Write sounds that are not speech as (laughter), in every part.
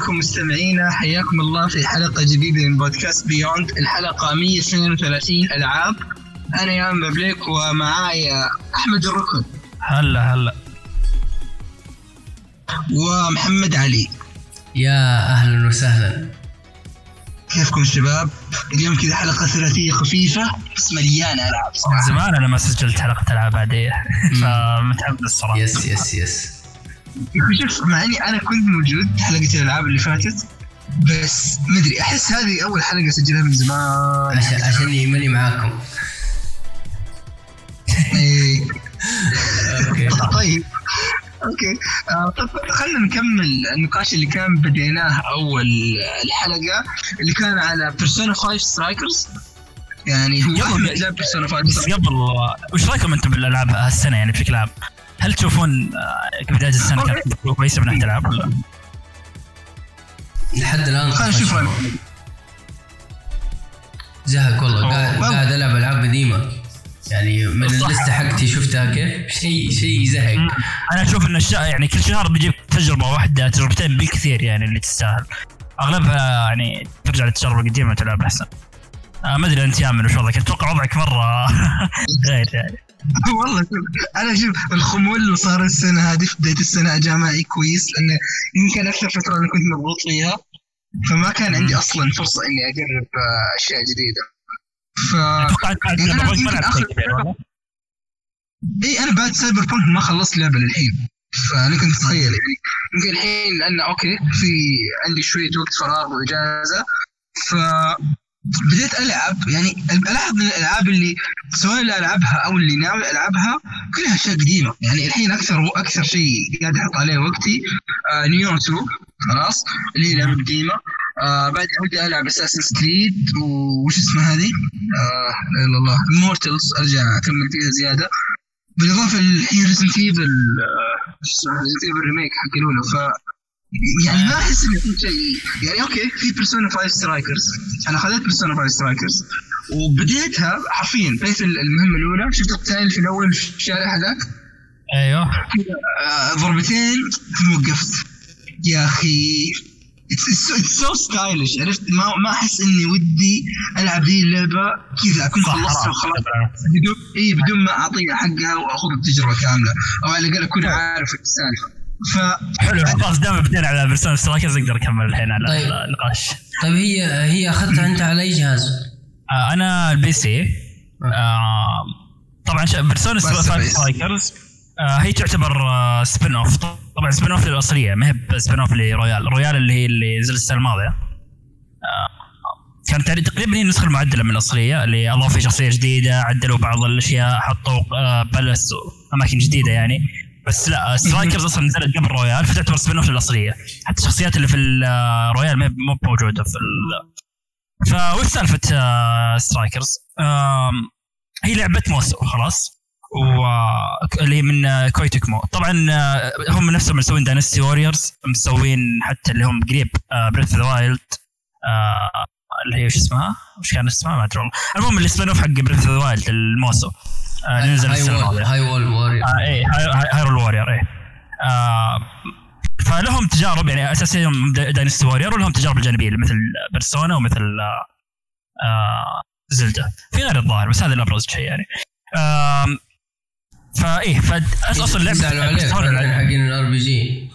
عليكم مستمعينا حياكم الله في حلقة جديدة من بودكاست بيوند الحلقة 132 ألعاب. أنا يان بابليك ومعايا أحمد الركن. هلا هلا. ومحمد علي. يا أهلا وسهلا. كيفكم شباب؟ اليوم كذا حلقة ثلاثية خفيفة بس مليانة ألعاب صراحة. زمان أنا ما سجلت حلقة ألعاب عادية. فمتحمس الصراحة. yes yes yes شوف مع إني أنا كنت موجود حلقة الألعاب اللي فاتت بس مدري أحس هذه أول حلقة أسجلها من زمان. عشان عشان ماني معاكم. إيه. okay. طيب. okay. آه، طب خلينا نكمل النقاش اللي كان بديناه أول الحلقة اللي كان على بيرسونا 5 سترايكرز يعني هو لعب بيرسونا 5 بس قبل وش رأيكم أنتم بالألعاب هالسنة يعني بشكل عام؟ هل تشوفون آه، بداية السنة كانت كويسة من ناحية الألعاب؟ ولا؟ لحد الآن خلينا نشوف. زهق والله قاعد ألعب ألعاب قديمة. يعني من. اللسته حقتي شفتها كيف شيء شيء زهق. أنا أشوف إن الشيء يعني كل شهر بيجيب تجربة واحدة تجربتين بالكثير يعني اللي تستاهل. أغلبها يعني ترجع للتجارب القديمة وتلعب أحسن. آه ما أدري أنت يامن وش وضعك أتوقع وضعك مرة (laughs) غير يعني. (laughs) والله شوف أنا شوف الخمول اللي صار السنة هذه في بداية السنة جاء معي كويس لأنه يمكن أكثر فترة أنا كنت مضغوط فيها فما كان عندي أصلا فرصة إني أجرب آه، أشياء جديدة. ف يعني؟ إي أنا بعد سايبر بونك ما خلصت لعبة للحين فلك انت تتخيل يعني. يمكن الحين لأن okay في عندي شوية وقت فراغ وإجازة ف بديت ألعب يعني العب من الألعاب اللي سواء اللي ألعبها أو اللي ناوي ألعبها كلها أشياء قديمة. يعني الحين أكثر أكثر شيء قاعد أحط عليه وقتي آه نيو 2 خلاص اللي هي لعبة قديمة. آه بعد ودي ألعب اساسن كريد وش اسمها هذه؟ آه لا إله إلا الله مورتلز أرجع أكمل فيها زيادة. بالإضافة الحين ريزنت ايفل Resident Evil remake حق الأولى. ف يعني ما أحس إنه في شيء. يعني okay في Persona 5 Strikers أنا أخذت Persona 5 Strikers وبديتها حرفيا بديت المهمة الأولى. شفت القتال في الأول في الشارع هذاك. أيوه. آه، ضربتين وقفت. يا أخي it's so stylish عرفت؟ ما ما أحس إني ودي ألعب ذي اللعبة كذا. أكون خلصتها. وخلاص. بدون إي بدون ما أعطيها حقها واخذ التجربه كاملة. أو على الأقل أكون عارف السالفة. ف حلو خلاص دام بدينا على Persona Strikers أقدر اكمل الحين على طيب. النقاش. طيب هي هي اخذتها أنت على أي جهاز؟ آه أنا ال PC. آه. طبعا Persona بس 5 بس. Strikers آه هي تعتبر آه spin-off طبعا spin-off للأصلية ما هي spin-off ل Royal. Royal اللي هي اللي نزلت السنة الماضية. آه كانت يعني تقريبا هي النسخه المعدله من الأصلية اللي أضافوا فيه شخصية جديدة عدلوا بعض الأشياء حطوا آه plus أماكن جديدة يعني. بس لا Strikers أصلا نزلت قبل Royal فتعتبر spin-off للأصلية حتى الشخصيات اللي في ال Royal ما هي- مو موجوده في ال فوش سالفة آه، Strikers؟ آم، هي لعبة Musou خلاص واللي هي من آه، Koei Tecmo طبعا آه، هم نفسهم مسوين Dynasty Warriors مسوين حتى اللي هم قريب Breath the Wild اللي هي وش اسمها؟ وش كان اسمها؟ ما أدري والله المهم اللي spin-off حق Breath the Wild ال Musou آه، نزل هاي السنة ولا الماضيه Hyrule Warrior آه إيه Hyrule Warrior آه فلهم تجارب يعني اساسيا Dynasty Warrior ولهم تجارب الجانبية مثل Persona ومثل آه آه Zelda في غير الظاهر بس هذا الابرز شيء يعني. فايه فاصلا لعبة زعلوا عليك Persona- حقين ال RPG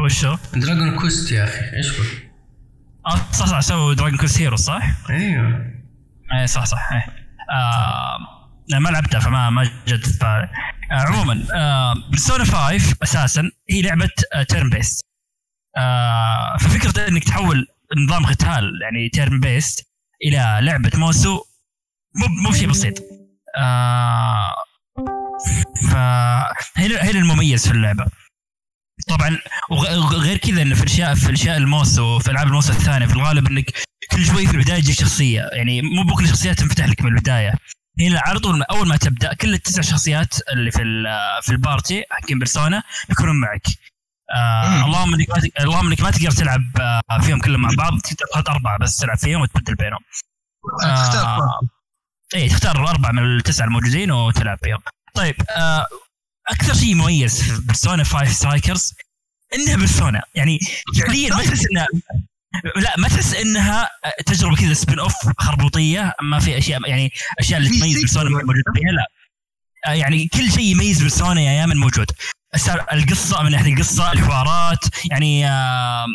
وشو؟ Dragon Quest يا أخي إيش؟ آه صح صح سووا Dragon Quest Hero صح؟ أيوه. إيه صح صح إيه. آه ما لعبتها فما ما جت آه عموما آه Persona 5 أساسا هي لعبة آه turn-based آه ففكرة إنك تحول نظام قتال يعني turn-based إلى لعبة Musou مو مو شيء بسيط. آه فهنا هنا المميز في اللعبة. طبعا وغ- وغير كذا انه في اشياء في اشياء الموسو في ألعاب الموسو الثانية في الغالب إنك كل شوي في البداية تجيك شخصية. يعني مو بكل الشخصيات تنفتح لك من البداية. هنا على طول أول ما تبدأ كل التسع شخصيات اللي في في البارتي حقين بيرسونا يكونون معك. آه. اللهم إنك ما اللهم إنك ما تقدر تلعب آه فيهم كلهم مع بعض. تقدر تحط أربعة بس تلعب فيهم وتبدل بينهم. آه اي تختار أربعة من التسعه الموجودين وتلعب فيهم. طيب آه أكثر شيء مميز في Persona 5 Strikers إنها Persona يعني فعليا ما تحس إنها لا ما تحس إنها تجربة كذا spin-off خربوطية؟ ما في أشياء يعني أشياء اللي تميز Persona موجودة فيها؟ لا. آه، يعني كل شيء يميز Persona يا أيام موجود. القصة من ناحية القصة الحوارات يعني آه،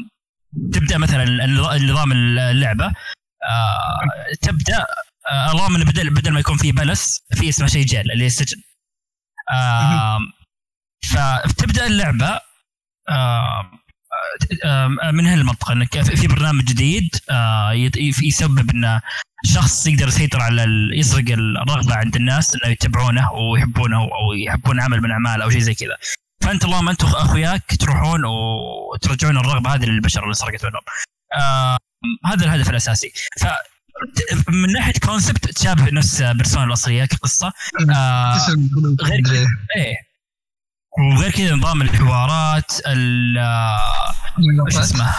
تبدأ مثلا نظام اللعبة. آه، تبدأ آه، اللهم إنه بدل بدل ما يكون في بلس في اسمه شيء جيل اللي هي السجن. آه، فتبدا اللعبة آه، آه، من هالمنطقة إنك في برنامج جديد آه، يسبب إن شخص يقدر يسيطر على يسرق الرغبة عند الناس إنه يتبعونه ويحبونه أو يحبون عمل من اعماله أو شيء زي كذا. فأنت اللهم أنت واخوياك تروحون وترجعون الرغبة هذه للبشر اللي سرقت منهم. آه هذا الهدف الأساسي. ف من ناحية كونسبت تشابه نفس بيرسونا الأصلية كقصة. آه. غير إيه. وغير كذا نظام الحوارات ال آه، وش اسمه؟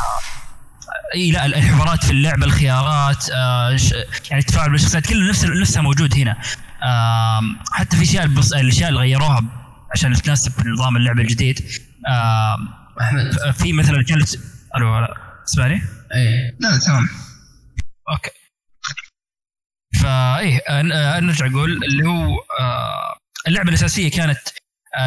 إي لا الحوارات في اللعبه الخيارات آه يعني التفاعل بالشخصيات كله نفس نفسها موجود هنا. آم، حتى في أشياء. الأشياء اللي غيروها عشان تناسب نظام اللعبه الجديد. آم، أحمد. في مثلا كانت ألو لا تسمعني؟ إيه. لا تمام. أوكي. فايه آه، نرجع أقول اللي هو آه، اللعبة الأساسية كانت آه،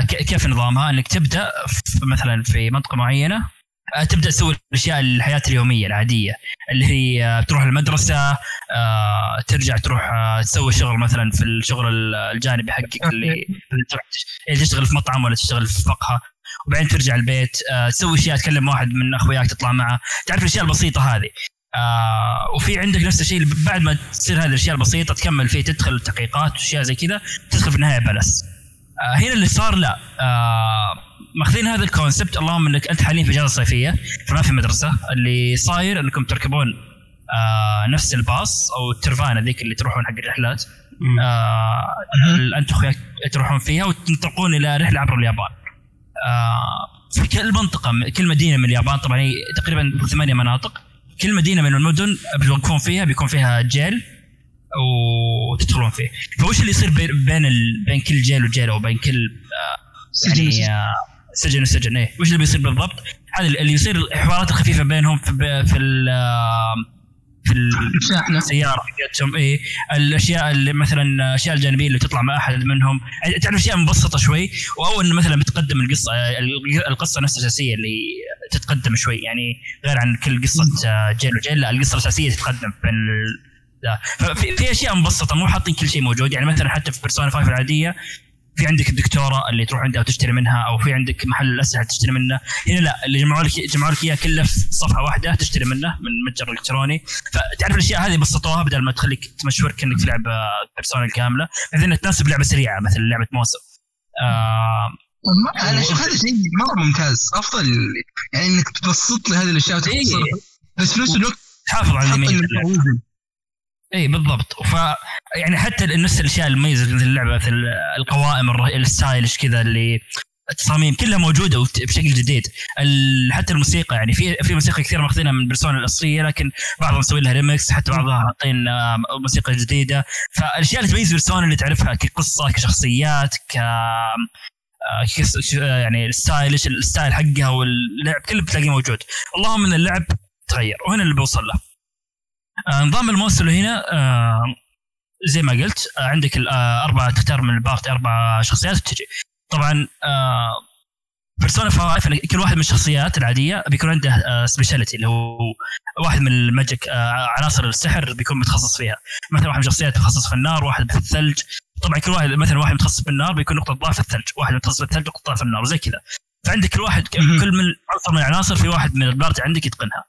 كيف نظامها؟ إنك تبدأ في مثلا في منطقة معينة آه، تبدأ تسوي الأشياء الحياة اليومية العادية اللي هي آه، تروح المدرسة آه، ترجع تروح آه، تسوي شغل مثلا في الشغل ال- الجانبي حقك اللي تروح إيه، تشتغل في مطعم ولا تشتغل في مقهى وبعدين ترجع البيت آه، تسوي أشياء تكلم واحد من أخوياك تطلع معه. تعرف الأشياء البسيطة هذه. آه وفي عندك نفس الشيء بعد ما تصير هذه الأشياء البسيطة تكمل فيه تدخل تحقيقات وأشياء زي كذا تدخل في النهاية plus. آه هنا اللي صار لا آه ماخذين هذا ال concept اللهم إنك أنت حاليا في اجازه صيفية فما في مدرسة اللي صاير إنكم تركبون آه نفس الباص أو الكرفانه ذيك اللي تروحون حق الرحلات. آه أنت واخوياك تروحون فيها وتنطلقون إلى رحلة عبر اليابان. آه في كل منطقة كل مدينة من اليابان طبعا هي تقريبا ثمانية مناطق كل مدينة من المدن بتوقفون فيها بيكون فيها جيل وتدخلون فيه فوش اللي يصير بين بين, ال... بين كل جيل وجيل أو بين كل سجن يعني آه، سجن وسجن. إيه. وش اللي بيصير بالضبط؟ هذا اللي يصير الحوارات الخفيفة بينهم في في ال- آه، في السيارة حقتهم. إيه. الأشياء اللي مثلا الأشياء الجانبية اللي تطلع مع أحد منهم. يعني تعرف أشياء مبسطة شوي؟ واول مثلا بتقدم القصة القصة نفسها الأساسية اللي تتقدم شوي. يعني غير عن كل قصة آه، جيل وجيل لا القصة الأساسية تتقدم في ال- لا. ففي في أشياء مبسطة مو حاطين كل شيء موجود. يعني مثلا حتى في بيرسونا 5 العادية في عندك الدكتورة اللي تروح عندها وتشتري منها أو في عندك محل الأسلحة تشتري منه. هنا لا اللي جمعوا لك جمعوا لك إياه كله في صفحة واحدة تشتري منه من متجر الكتروني فتعرف الأشياء هذه بسطوها بدل ما تخليك تمشور كانك في لعبه بيرسونا الكاملة. بحيث انها تناسب لعبة سريعة مثل لعبة موسم. آه أنا أشوف هذا شيء مرة ممتاز. أفضل يعني إنك تبسط لي هذه الاشياء وتختصرها بس في نفس الوقت تحافظ على الميزه. اي بالضبط. ف يعني حتى نفس الأشياء المميزة مثل اللعبة مثل القوائم ال stylish كذا اللي التصاميم كلها موجودة بشكل جديد. حتى الموسيقى يعني في في موسيقى كثير ماخذينها من Persona الاصليه لكن بعضهم مسوي لها ريمكس حتى بعضها حاطين موسيقى جديدة. فالأشياء اللي تميز Persona اللي تعرفها كقصة كشخصيات ك آه، يعني ال stylish ال style حقها واللعب كله بتلاقيه موجود. اللهم إن اللعب تغير وهنا اللي بوصل له. نظام ال Musou هنا آه، زي ما قلت آه، عندك الاربعه تختار من ال party أربع شخصيات وتجي. طبعا Persona 5 يعني كل واحد من الشخصيات العادية بيكون عنده speciality اللي هو واحد من ال magic آه، عناصر السحر بيكون متخصص فيها. مثلا واحد من الشخصيات متخصص في النار واحد في الثلج طبعا كل واحد مثلا واحد متخصص في النار بيكون نقطة ضعف الثلج. واحد متخصص في الثلج نقطة ضعف النار وزي كذا. فعندك كل واحد. كل من عنصر من العناصر في واحد من ال party عندك يتقنها.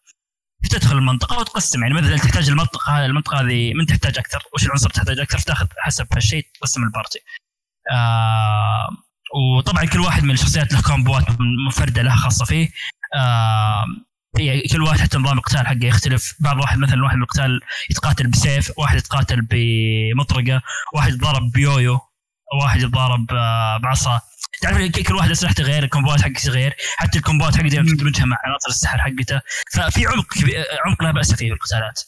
تدخل المنطقة وتقسم. يعني مثلا تحتاج المنطقة هذه المنطقة هذه من تحتاج أكثر؟ وش العنصر تحتاج أكثر؟ تاخذ حسب هالشيء تقسم ال party. آه وطبعا كل واحد من الشخصيات له كومبوات منفرده له خاصة فيه. آه كل واحد حتى نظام القتال حقه يختلف. بعض واحد مثلا واحد من القتال يتقاتل بسيف واحد يتقاتل بمطرقة واحد يتضارب ب yo-yo. واحد يتضارب آه، بعصا. تعرف كل واحد اسلحته غير الكومبوات حقته غير حتى الكومبوات حقته. تدمجها مع عناصر السحر حقته. ففي عمق كبير- عمق لا بأس فيه في القتالات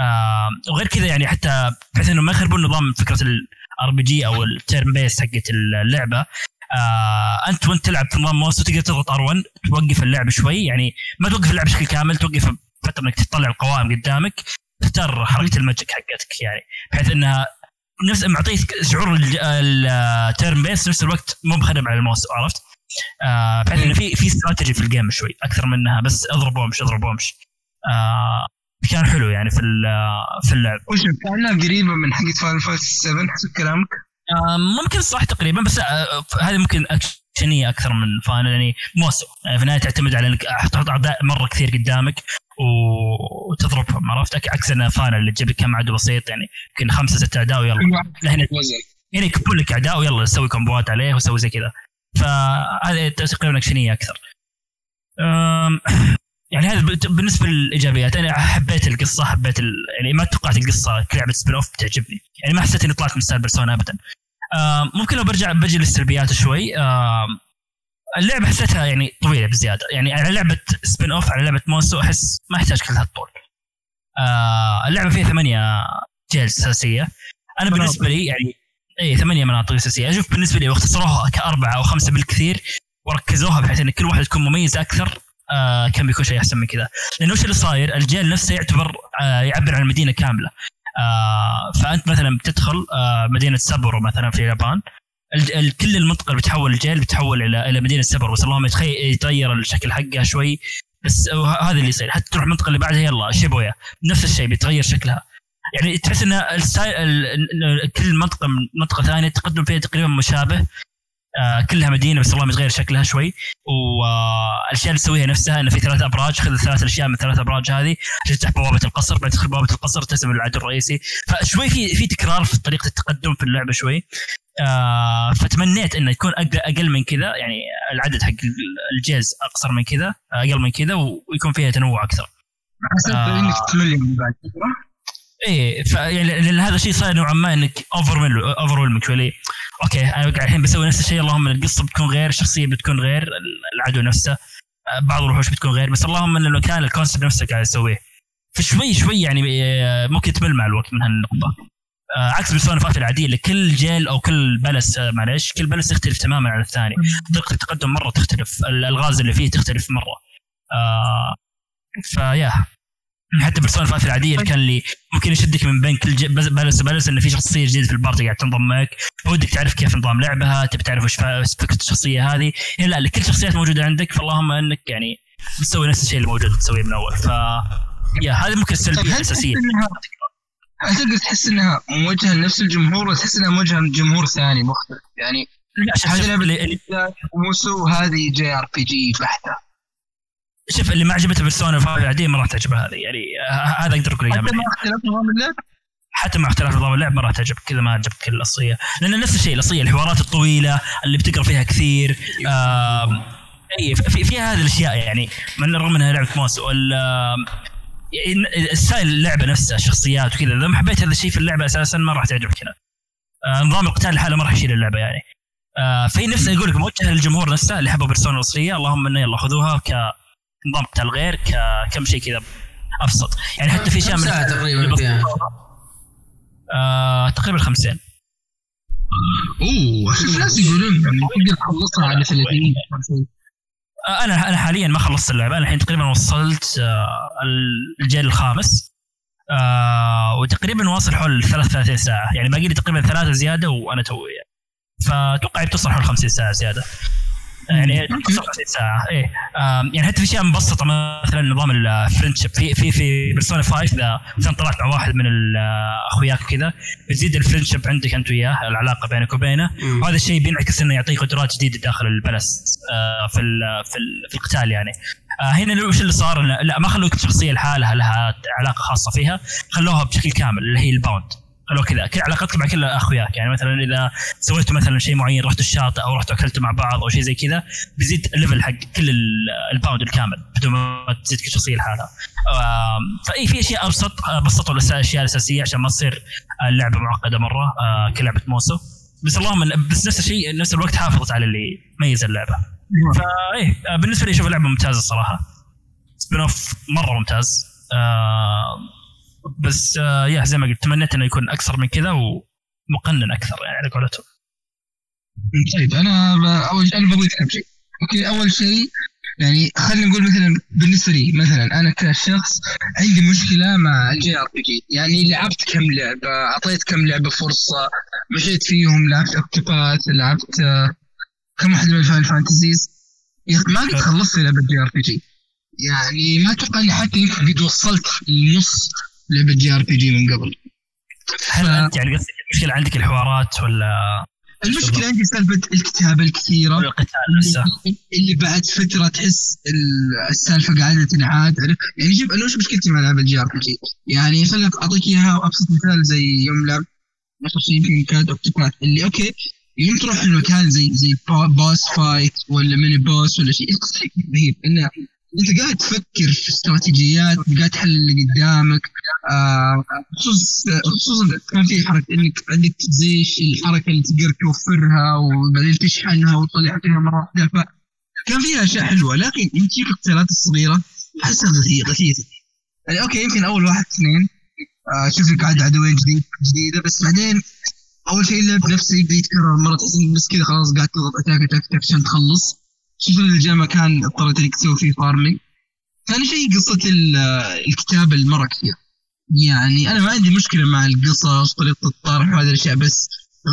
آه وغير كذا يعني حتى بحيث إنه ما يخربون نظام فكرة ال RPG أو ال turn-based حقت اللعبة آه أنت وأنت تلعب في نظام Musou تقدر تضغط R1 توقف اللعب شوي. يعني ما توقف اللعب بشكل كامل توقف فترة إنك تطلع القوائم قدامك تختار حركة ال magic حقتك يعني. بحيث إنها نفس معطيك شعور ال turn-based نفس الوقت مو بخرب على ال Musou عرفت؟ آه بحيث إنه في في استراتيجي في ال game شوي أكثر منها بس أضرب وامش أضرب وامش آه كان حلو يعني في في اللعب وش كانها قريبه من حقت Final Fantasy 7 حسب كلامك؟ آه ممكن صح تقريبا بس آه هذه ممكن اكشنيه أكثر من Final يعني Musou. يعني في النهاية تعتمد على إنك تحط اعداء مرة كثير قدامك وتضربهم عرفت؟ عكس انها Final اللي تجيب لك كم عدو بسيط يعني يمكن خمسة ست أعداء ويلا. هنا هنا يكبون لك أعداء ويلا سوي combos عليه وسوي زي كذا. فهذه تقريبا actionية أكثر. (clears throat) يعني هذا بالنسبة للإيجابيات أنا حبيت القصة حبيت ال... يعني ما توقعت القصة كلعبة spin-off بتعجبني يعني ما حسيت إني طلعت من style بيرسونا ابدا. ممكن لو برجع بجي للسلبيات شوي. اللعبة حسيتها يعني طويلة بزيادة. يعني على لعبة spin-off على لعبة musou أحس ما احتاج كل هالطول. آه اللعبة فيها ثمانية jails أساسية. أنا بالنسبة لي يعني اي ثمانية مناطق أساسية. أشوف بالنسبة لي واختصروها كأربعة أو خمسة بالكثير وركزوها بحيث إن كل واحد تكون مميز أكثر آه كان بيكون شيء أحسن من كذا. لأنه وش اللي صاير؟ ال jail نفسه يعتبر آه يعبر عن المدينة كاملة. آه فأنت مثلا بتدخل آه مدينة سابورو مثلا في اليابان. كل المنطقة اللي بتحول ال jail بتحول إلى إلى مدينة سابورو. بس اللهم يتغير الشكل حقها شوي. بس هذا اللي يصير. حتى تروح المنطقة اللي بعدها يلا شيبويا. نفس الشيء بيتغير شكلها. يعني تحس إن كل منطقة من منطقة ثانية التقدم فيها تقريبا مشابه. آه كلها مدينة بس الله متغير شكلها شوي. والأشياء اللي تسويها نفسها إنه في ثلاث أبراج خذ الثلاث اشياء من الثلاث أبراج هذه عشان تفتح بوابة القصر. بعد تدخل بوابة القصر تسلم العدو الرئيسي. فشوي في في تكرار في طريقة التقدم في اللعبة شوي. آه فتمنيت إنه يكون أقل من كذا يعني العدد حق الجيز أقصر من كذا أقل من كذا ويكون فيها تنوع أكثر. حسيت آه. إنك تمل من بعد. إيه يعني لأن هذا الشيء صاير نوعا ما إنك over over ويلمك شوي أوكي أنا قاعد الحين بسوي نفس الشيء اللهم القصة بتكون غير الشخصية بتكون غير العدو نفسه آه، بعض الوحوش بتكون غير بس اللهم إن المكان ال concept نفسه قاعد اسويه فشوي شوي يعني آه، ممكن تمل مع الوقت من هالنقطة. آه، عكس بيرسونا 5 العادية اللي كل jail أو كل palace معلش كل palace يختلف تماما عن الثاني. طريقة التقدم مرة تختلف الالغاز اللي فيه تختلف مرة. آه فيا. حتى بيرسونا 5 العادية اللي كان اللي ممكن يشدك من بين كل palace و palace انه في شخصيه جديده في ال party قاعد تنضم معك ودك تعرف كيف نظام لعبها تبي تعرف وش فكرة الشخصية هذه. لا لكل شخصيات موجودة عندك فاللهم إنك يعني تسوي نفس الشيء اللي موجود تسويه من أول. ف yeah هذه ممكن السلبيه الأساسية. هل تقدر تحس إنها موجهة لنفس الجمهور ولا تحس إنها موجهة لجمهور ثاني مختلف؟ يعني هذه لعبة musou وهذه JRPG بحتة. شوف اللي ما عجبته بيرسونا 5 العاديه ما راح تعجبه هذه يعني هذا أقدر أقول حتى مع اختلاف نظام اللعب؟ حتى مع اختلاف نظام اللعب ما راح تعجبك كذا ما عجبك الأصلية. لأن نفس الشيء الأصلية الحوارات الطويلة اللي بتقرأ فيها كثير إي في فيها هذه الأشياء يعني من رغم إنها لعبة musou style اللعبة نفسها الشخصيات وكذا إذا ما حبيت هذا الشيء في اللعبة أساسا ما راح تعجبك هنا. آه نظام القتال لحاله ما راح يشيل اللعبة يعني. آه في نفس أقول لك موجهه للجمهور نفسه اللي حبوا بيرسونا الأصلية اللهم إنه يلا خذوها كنظام قتال غير ككم شيء كذا أبسط. يعني حتى في اشياء من ساعه تقريبا فيها. آه تقريبا 50 أوه أشوف ناس يقولون يعني تقدر تخلصها على 30 آه، أنا أنا حاليا ما خلصت اللعبة. أنا الحين تقريبا وصلت آه، الجيل الخامس. آه وتقريبا واصل حول 33 ساعة. يعني باقي لي تقريبا ثلاثة زيادة وأنا توي. يعني. فأتوقع بتوصل حول 50 ساعة زيادة. يعني 50 ساعه إيه يعني حتى في أشياء مبسطة مثلا نظام ال friendship في في في بيرسونا 5 إذا مثلا طلعت مع واحد من أخوياك وكذا بتزيد ال friendship عندك أنت وياه العلاقة بينك وبينه. وهذا الشيء بينعكس إنه يعطيك قدرات جديده داخل ال palace آه، في في في القتال يعني. آه، هنا وش اللي صار؟ لا ما خلوك شخصيه لحالها لها علاقة خاصة فيها خلوها بشكل كامل اللي هي ال bond خلوه كذا كل علاقتك مع كل أخوياك. يعني مثلا إذا سويتوا مثلا شيء معين رحتوا الشاطئ أو رحتوا أكلتوا مع بعض أو شيء زي كذا بيزيد ال level حق كل ال bond الكامل بدون ما تزيد كل شخصية لحالها. فإي في أشياء أبسط بسطوا الاشياء الاساسيه عشان ما تصير اللعبة معقدة مرة آه، كلعبه musou. بس اللهم بس نفس الشيء نفس الوقت حافظت على اللي ميز اللعبة. فايه آه، بالنسبة لي أشوف اللعبة ممتازة الصراحه spin-off مرة ممتاز. آه بس آه yeah زي ما قلت تمنيت إنه يكون أكثر من كذا ومقنن أكثر يعني على قولتهم. طيب أنا. أول أنا بضيف كم شيء. okay أول شيء يعني خلينا نقول مثلا بالنسبة لي مثلا أنا كشخص عندي مشكلة مع ال JRPG. يعني لعبت كم لعبة أعطيت كم لعبة فرصة مشيت فيهم لعبت Octopath لعبت آه، كم واحدة من ال Final Fantasies ما قد خلصت لعبة JRPG. يعني ما أتوقع إني حتى يمكن قد وصلت لنص لعبة JRPG من قبل هل ف- أنت يعني قصدك المشكلة عندك الحوارات ولا المشكلة عندي سالفة الكتابه الكثيرة ولا القتال نفسه؟ اللي بعد فترة تحس ال- السالفة قاعدة تنعاد؟ يعني شوف أنا وش مشكلتي مع لعبة ال JRPG؟ يعني خليني أعطيك إياها وأبسط مثال زي يوم لعب شيء يمكن كانت Octopath اللي okay يوم تروح المكان زي زي bo- boss fight ولا mini boss ولا شيء رهيب إنه أنت قاعد تفكر في استراتيجيات قاعد تحل اللي قدامك آه، خصوص خصوصا كان في حركة إنك عندك زي الحركة اللي تقدر توفرها وبعدين تشحنها وتطلع فيها مرة واحدة. فكان فيها أشياء حلوة لكن يمكن القتالات الصغيرة أحسها غثي- غثيثة. يعني okay يمكن أول واحد اثنين. آه، تشوف لك عاد عدوين جديد جديدة بس بعدين أول شيء اللعب نفسه يبدأ يتكرر مرة. تحس إنك بس كذا خلاص قاعد تضغط attack attack attack عشان تخلص. خصوصا اذا جاء مكان اضطريت إنك تسوي فيه farming ثاني شيء قصة ال- الكتابة المرة كثير يعني أنا ما عندي مشكلة مع القصص طريقة الطرح وهذه الأشياء بس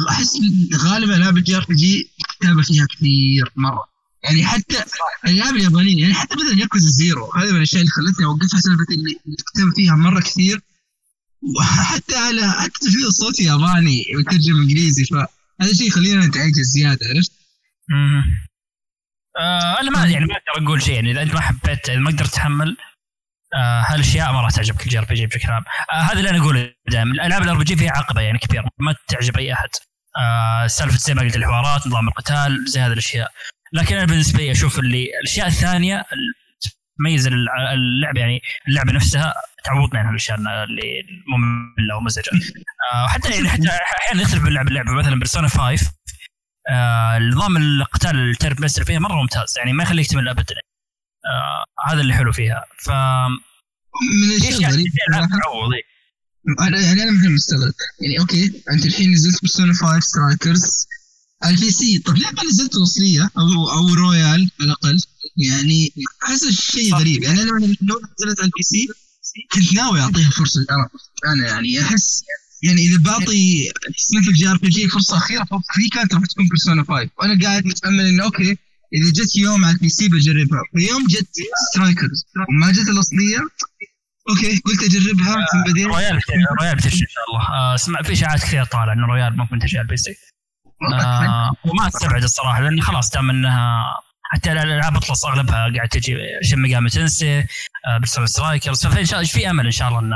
أحس غالبا ألعاب ال JRPG الكتابه فيها كثير مرة. يعني حتى الالعاب اليابانية يعني حتى مثلا ياكوزا زيرو هذه من الأشياء اللي خلتني أوقفها سالفة اللي الكتابه فيها مرة كثير. وحتى على حتى تجويد الصوت ياباني وترجم إنجليزي فهذا شيء يخلينا نتعجز زيادة عرفت؟ آه أنا ما يعني ما أقدر أقول شيء يعني إذا أنت ما حبيت اذا ما قدرت تتحمل آه هالاشياء ما راح تعجبك ال JRPG بشكل عام. آه هذا اللي أنا أقوله دائما. الألعاب ال RPG فيها عقبة يعني كبيره ما تعجب أي أحد. آه سالفة زي ما قلت الحوارات نظام القتال زي هذه الأشياء. لكن أنا بالنسبة لي أشوف اللي الأشياء الثانية تميز اللعبه يعني اللعبة نفسها تعوضنا عن الاشياء اللي مملة ومزعجه آه وحتى يعني حتى أحيانا يختلف من لعبه لعبة مثلا بيرسونا 5 آه نظام القتال التيرن فيها مرة ممتاز. يعني ما يخليك تمل ابدا. آه هذا اللي حلو فيها. ف من الأشياء. تعوض إيه. أنا يعني أنا مثلا مستغرب. يعني okay أنت الحين نزلت Persona 5 Strikers على ال PC طب ليه ما نزلت الأصلية؟ أو أو Royal على الأقل. يعني أحس الشيء. غريب. يعني أنا لما لو نزلت على ال PC كنت ناوي أعطيها فرصة. أنا أنا يعني احس يعني إذا بعطي تصنيف ال JRPG فرصة أخيرة ففي كانت راح تكون Persona 5 وأنا قاعد متأمل إنه okay إذا جت يوم على ال PC بجربها. ويوم جت Strikers وما جت الأصلية okay قلت أجربها ثم بعدين Royal Royal بتجي إن شاء الله. آه اسمع في اشاعات كثير طالع انه Royal ممكن تجي على ال PC آه وما استبعد الصراحة لأن خلاص دام إنها حتى الألعاب Atlus أغلبها قاعد تجي Shin Megami Tensei آه Persona Strikers ففي إن شاء- في أمل إن شاء الله إن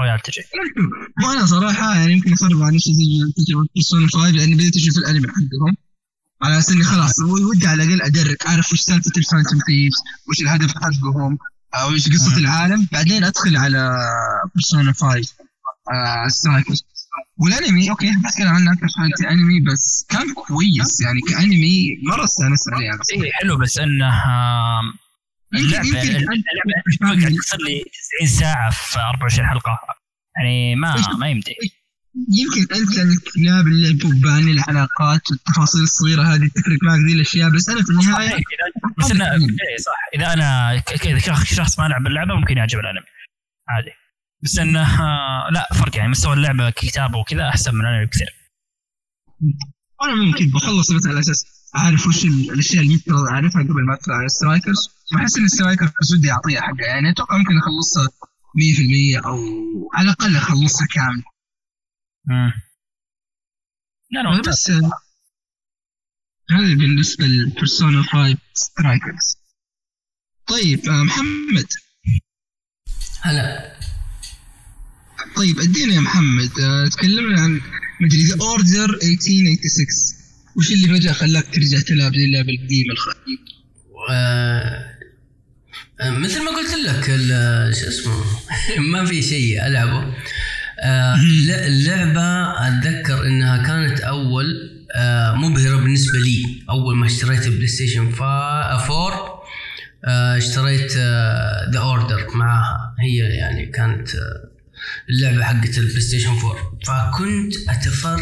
Royal تجي. وأنا صراحة يعني يمكن أخرب على نفسي تجربه Persona 5 لأني بديت أشوف الأنمي حقهم. على أساس إني خلاص ودي على الأقل ادرك أعرف وش سالفة ال Phantom Thieves وش الهدف حقهم آه، وش قصة مم. العالم. بعدين أدخل على Persona 5 آه Strikers والأنمي okay بتكلم عنه أكثر حاجة أنمي بس كان كويس يعني كأنمي مرة استانست عليه يعني. اي حلو بس إنه آه، اللعبه يمكن اللعبه تصير لي 90 ساعة في 24 حلقة. يعني ما ما يمدي يمكن أنت انك لاعب اللعب وباني العلاقات والتفاصيل الصغيرة هذه تفرق معك ذي الأشياء بس أنا في النهاية إذا- بس انه إيه صح. إذا أنا إذا شخص ما لعب اللعبة ممكن يعجب الأنمي. عادي. بس انه آه، لا فرق يعني مستوى اللعبة ككتابه وكذا أحسن من الأنمي بكثير. أنا ممكن بخلص مثلا على أساس أعرف وش ال- الأشياء اللي يفترض أعرفها قبل ما ادخل على ال Strikers وأحس إن ال Strikers ودي اعطيها حقها. يعني أتوقع ممكن أخلصها 100% أو على الأقل أخلصها كامله مم. لا لا بس هذا بالنسبة لل Persona 5 Strikers طيب آه، محمد. هلا. طيب ادينا يا محمد آه، تكلمنا عن مدري The Order 1886 وش اللي فجأة خلاك ترجع تلعب زي اللعبه القديمة الخ- آه، مثل ما قلت لك ال- شو اسمه؟ (laughs) ما في شيء ألعبه. اللعبة أتذكر إنها كانت أول آه، مبهرة بالنسبة لي. أول ما اشتريت PlayStation 4 آه، اشتريت The Order معاها. هي يعني كانت آه، اللعبة حقت ال PlayStation 4 فكنت اتفرج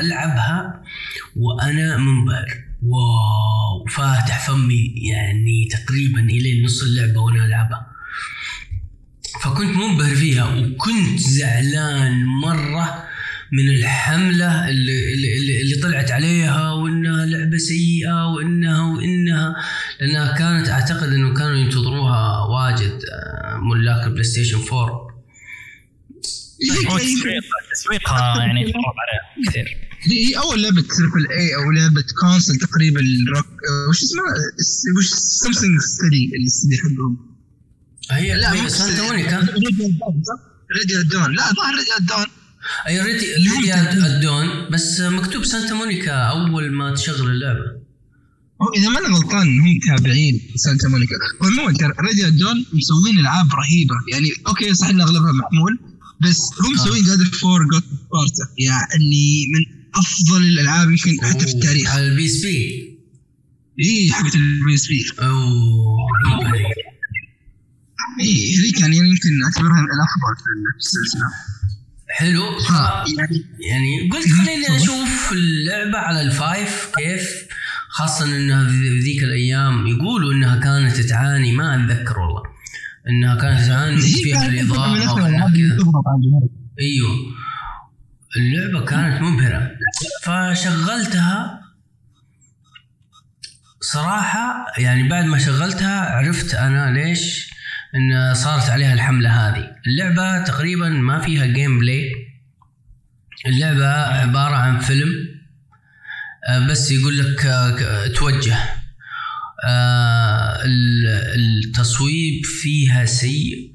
ألعبها وأنا منبهر. wow فاتح فمي يعني تقريبا إلى نص اللعبة وأنا ألعبها. فكنت منبهر فيها وكنت زعلان مرة من الحملة اللي, اللي, اللي طلعت عليها وإنها لعبة سيئة وانها وإنها لأنها كانت أعتقد إنه كانوا ينتظروها واجد آه، ملاك ال PlayStation 4 هو تسويق تسويقها يعني خرب عليها كثير. هي أول لعبة تربل اي أو لعبة كونسل تقريبا آه، وش اسمها؟ وش سمثينج ستدي الاستدي حقهم؟ هي لا هي سانتا. مونيكا ريدي دون لا ظهر ريدي دون أي ريدي ريدي الدون بس مكتوب سانتا مونيكا أول ما تشغل اللعبة. إذا ما أنا غلطان هم تابعين سانتا مونيكا. عموما ترى ريدي دون مسوين ألعاب رهيبة. يعني أوكي صح إن أغلبها محمول بس هم مسوين God of War Ghost of Sparta يعني من أفضل الألعاب يمكن حتى في التاريخ. على ال PSP. اي حقت ال PSP. أوه اي هذيك يعني يمكن اعتبرها الافضل في السلسلة. حلو. ف يعني يعني قلت خليني أشوف اللعبة على ال five كيف؟ خاصة إنها في ذيك الأيام يقولوا إنها كانت تعاني ما أتذكر والله. إنها كانت تعاني فيها الإضاءة. أيوه. اللعبة كانت مبهرة. فشغلتها صراحة يعني بعد ما شغلتها عرفت أنا ليش إن صارت عليها الحملة هذه. اللعبة تقريبا ما فيها gameplay اللعبة عبارة عن فيلم آه، بس يقول لك آه، توجه. آه، ال- التصويب فيها سيء.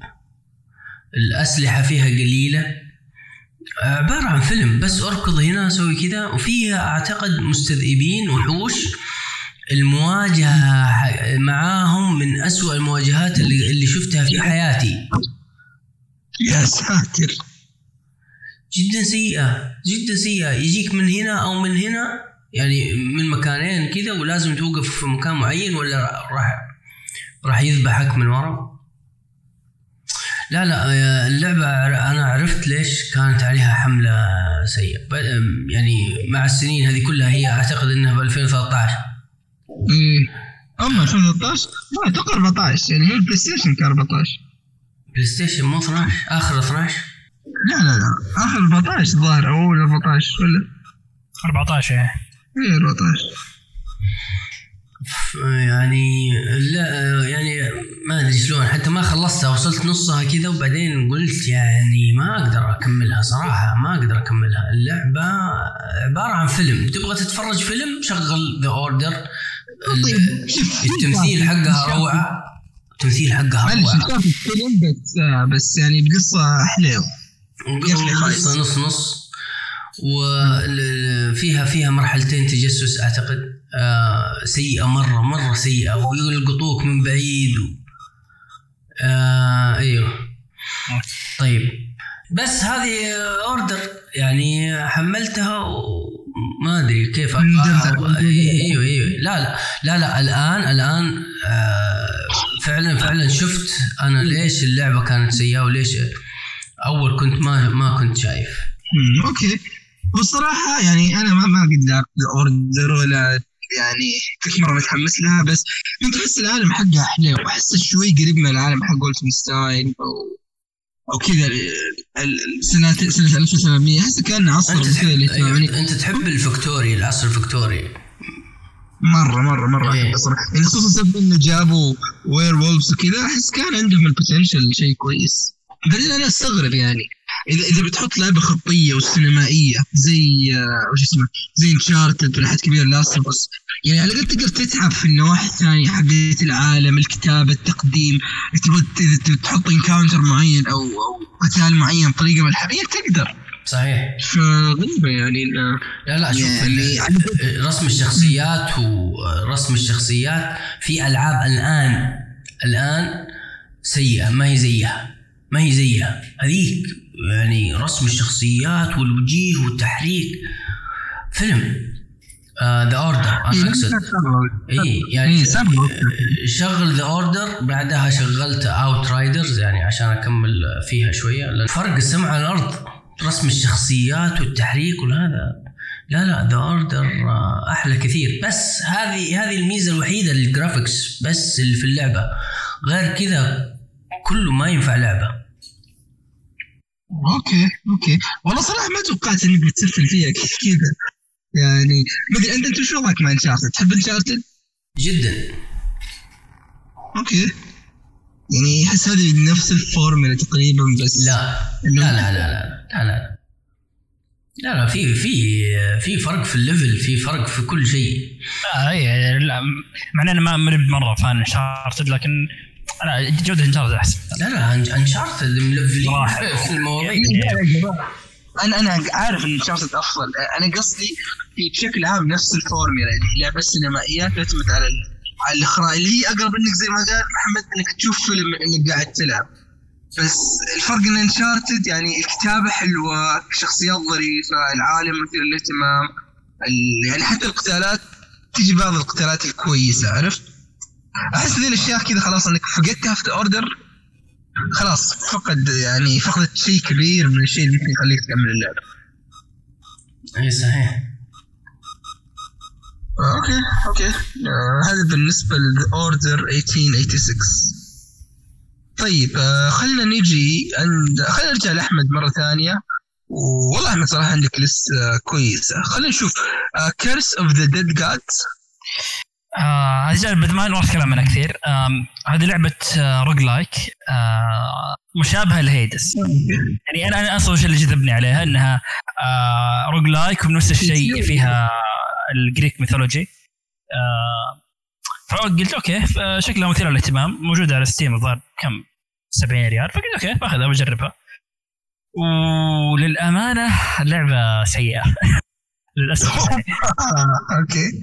الأسلحة فيها قليلة. عبارة عن فيلم بس أركض هنا سوي كذا. وفيها أعتقد مستذئبين وحوش. المواجهة ح- معاهم من أسوأ المواجهات اللي, اللي شفتها في حياتي. يا ساتر. جدا سيئة جدا سيئة. يجيك من هنا أو من هنا يعني من مكانين كذا ولازم توقف في مكان معين ولا راح راح يذبحك من ورا؟ لا لا اللعبة أنا عرفت ليش كانت عليها حملة سيئة. يعني مع السنين هذه كلها هي أعتقد أنها ب 2013 إيه أما 2013 لا أتوقع 14 يعني هي ال PlayStation كان 14 PlayStation مو 12 آخر 12 لا لا لا. آخر 14 الظاهر أو أول 14 ولا؟ 14 إيه. إيه 14 ف- يعني لا يعني ما أدري شلون. حتى ما خلصتها وصلت نصها كذا وبعدين قلت يعني ما أقدر أكملها صراحة ما أقدر أكملها. اللعبة عبارة عن فيلم. تبغى تتفرج فيلم شغل The Order التمثيل حقها روعة. التمثيل حقها معلش روعة. شاف الفيلم بس آه، بس يعني بقصة حلوة. قفلة خايس. قصة نص نص. وفيها فيها مرحلتين تجسس أعتقد آه سيئة مرة مرة سيئة. ويلقطوك من بعيد و... آه أيوه. طيب. بس هذه اوردر يعني حملتها وما أدري كيف. أيوه أيوه لا لا لا لا الآن الآن آه فعلا فعلا شفت أنا ليش اللعبة كانت سيئة وليش أول كنت ما ما كنت شايف. أوكي. والصراحه يعني أنا ما ما قد Order ولا يعني كنت مرة متحمس لها بس كنت احس العالم حقها حلو واحس شوي قريب من العالم حق ولفنستاين أو أو كذا سنة سنة 1700 أحس كان عصر أنت كذا اللي تحب فاهمني أنت تحب الفكتوري العصر الفكتوري مرة مرة مرة إيه. يعني خصوصا سبب إنه جابوا werewolves وكذا أحس كان عندهم ال potential شيء كويس. بعدين أنا أستغرب يعني. اذا إذا بتحط لعبة خطية وسينمائية زي آه، وش اسمه زي Uncharted ولا حد كبير Last بس يعني على الأقل تقدر تتعب في النواحي الثانية حقت العالم الكتابة التقديم تبغى تحط encounter معين أو أو قتال معين بطريقة ملحمية تقدر. صحيح. فغريبة يعني لا لا شوف يعني ال- رسم الشخصيات ورسم الشخصيات في ألعاب الآن الآن سيئة ما هي زيها ما هي زيها. هذيك يعني رسم الشخصيات والوجيه والتحريك. فيلم The Order أنا اقصد اي يعني إيه،. شغل The Order بعدها شغلت Outriders يعني عشان أكمل فيها شوية. لأن فرق السمع على الأرض رسم الشخصيات والتحريك وهذا لا لا The Order أحلى كثير. بس هذه هذه الميزة الوحيدة لل graphics بس اللي في اللعبة. غير كذا كله ما ينفع لعبة. أوكي أوكي. والله صراحة ما توقعت إنك بتسفل فيها كذا؟ يعني ما أدري أنت أنت شو رأيك مع Uncharted؟ تحب Uncharted؟ جدا. أوكي. يعني أحس هذه نفس الفورمولا تقريبا بس لا. لا لا لا لا لا لا. لا لا في في في فرق في ال level في فرق في كل شيء. آه اي لا. مع إني ما من مرة fan Uncharted لكن أنا جودة Uncharted أحسن. لا لا Uncharted ملفلين. في المواضيع. أنا أنا عارف إن Uncharted أفضل. أنا قصدي في بشكل عام نفس الفورمولا اللي لعبه سينمائيات تعتمد على على الإخراج. اللي هي أقرب إنك زي ما قال أحمد إنك تشوف فيلم إنك قاعد تلعب. بس الفرق إن انشارتد يعني الكتابة حلوة شخصيات ظريفة العالم مثير للاهتمام يعني حتى القتالات تجي بعض القتالات الكويسة عرفت؟ أحس ذي الأشياء كذا خلاص إنك فقدتها في اوردر خلاص فقد يعني فقدت شيء كبير من الشيء اللي ممكن يخليك تكمل اللعبة. أي صحيح. آه، okay أوكي. آه هذا بالنسبة ل Order 1886 طيب آه خلينا نجي عند خلينا نرجع لأحمد مرة ثانية. والله احمد صراحة عندك لسه كويسة. خلينا نشوف. آه، كيرس اوف ذا ديد جادز آه لعبة ما نروح كلام عنها كثير آم، هذه لعبة آه roguelike آه مشابهة ل Hades. يعني أنا أنا أصلا الشيء اللي جذبني عليها إنها آه roguelike وبنفس الشيء فيها ال Greek mythology آه فقلت أوكي شكلها مثيرة للاهتمام. موجودة على Steam الظاهر كم؟ 70 ريال. فقلت أوكي باخذها بجربها وللأمانة لعبة سيئة. (laughs) للأسف. يعني. (laughs) أوكي.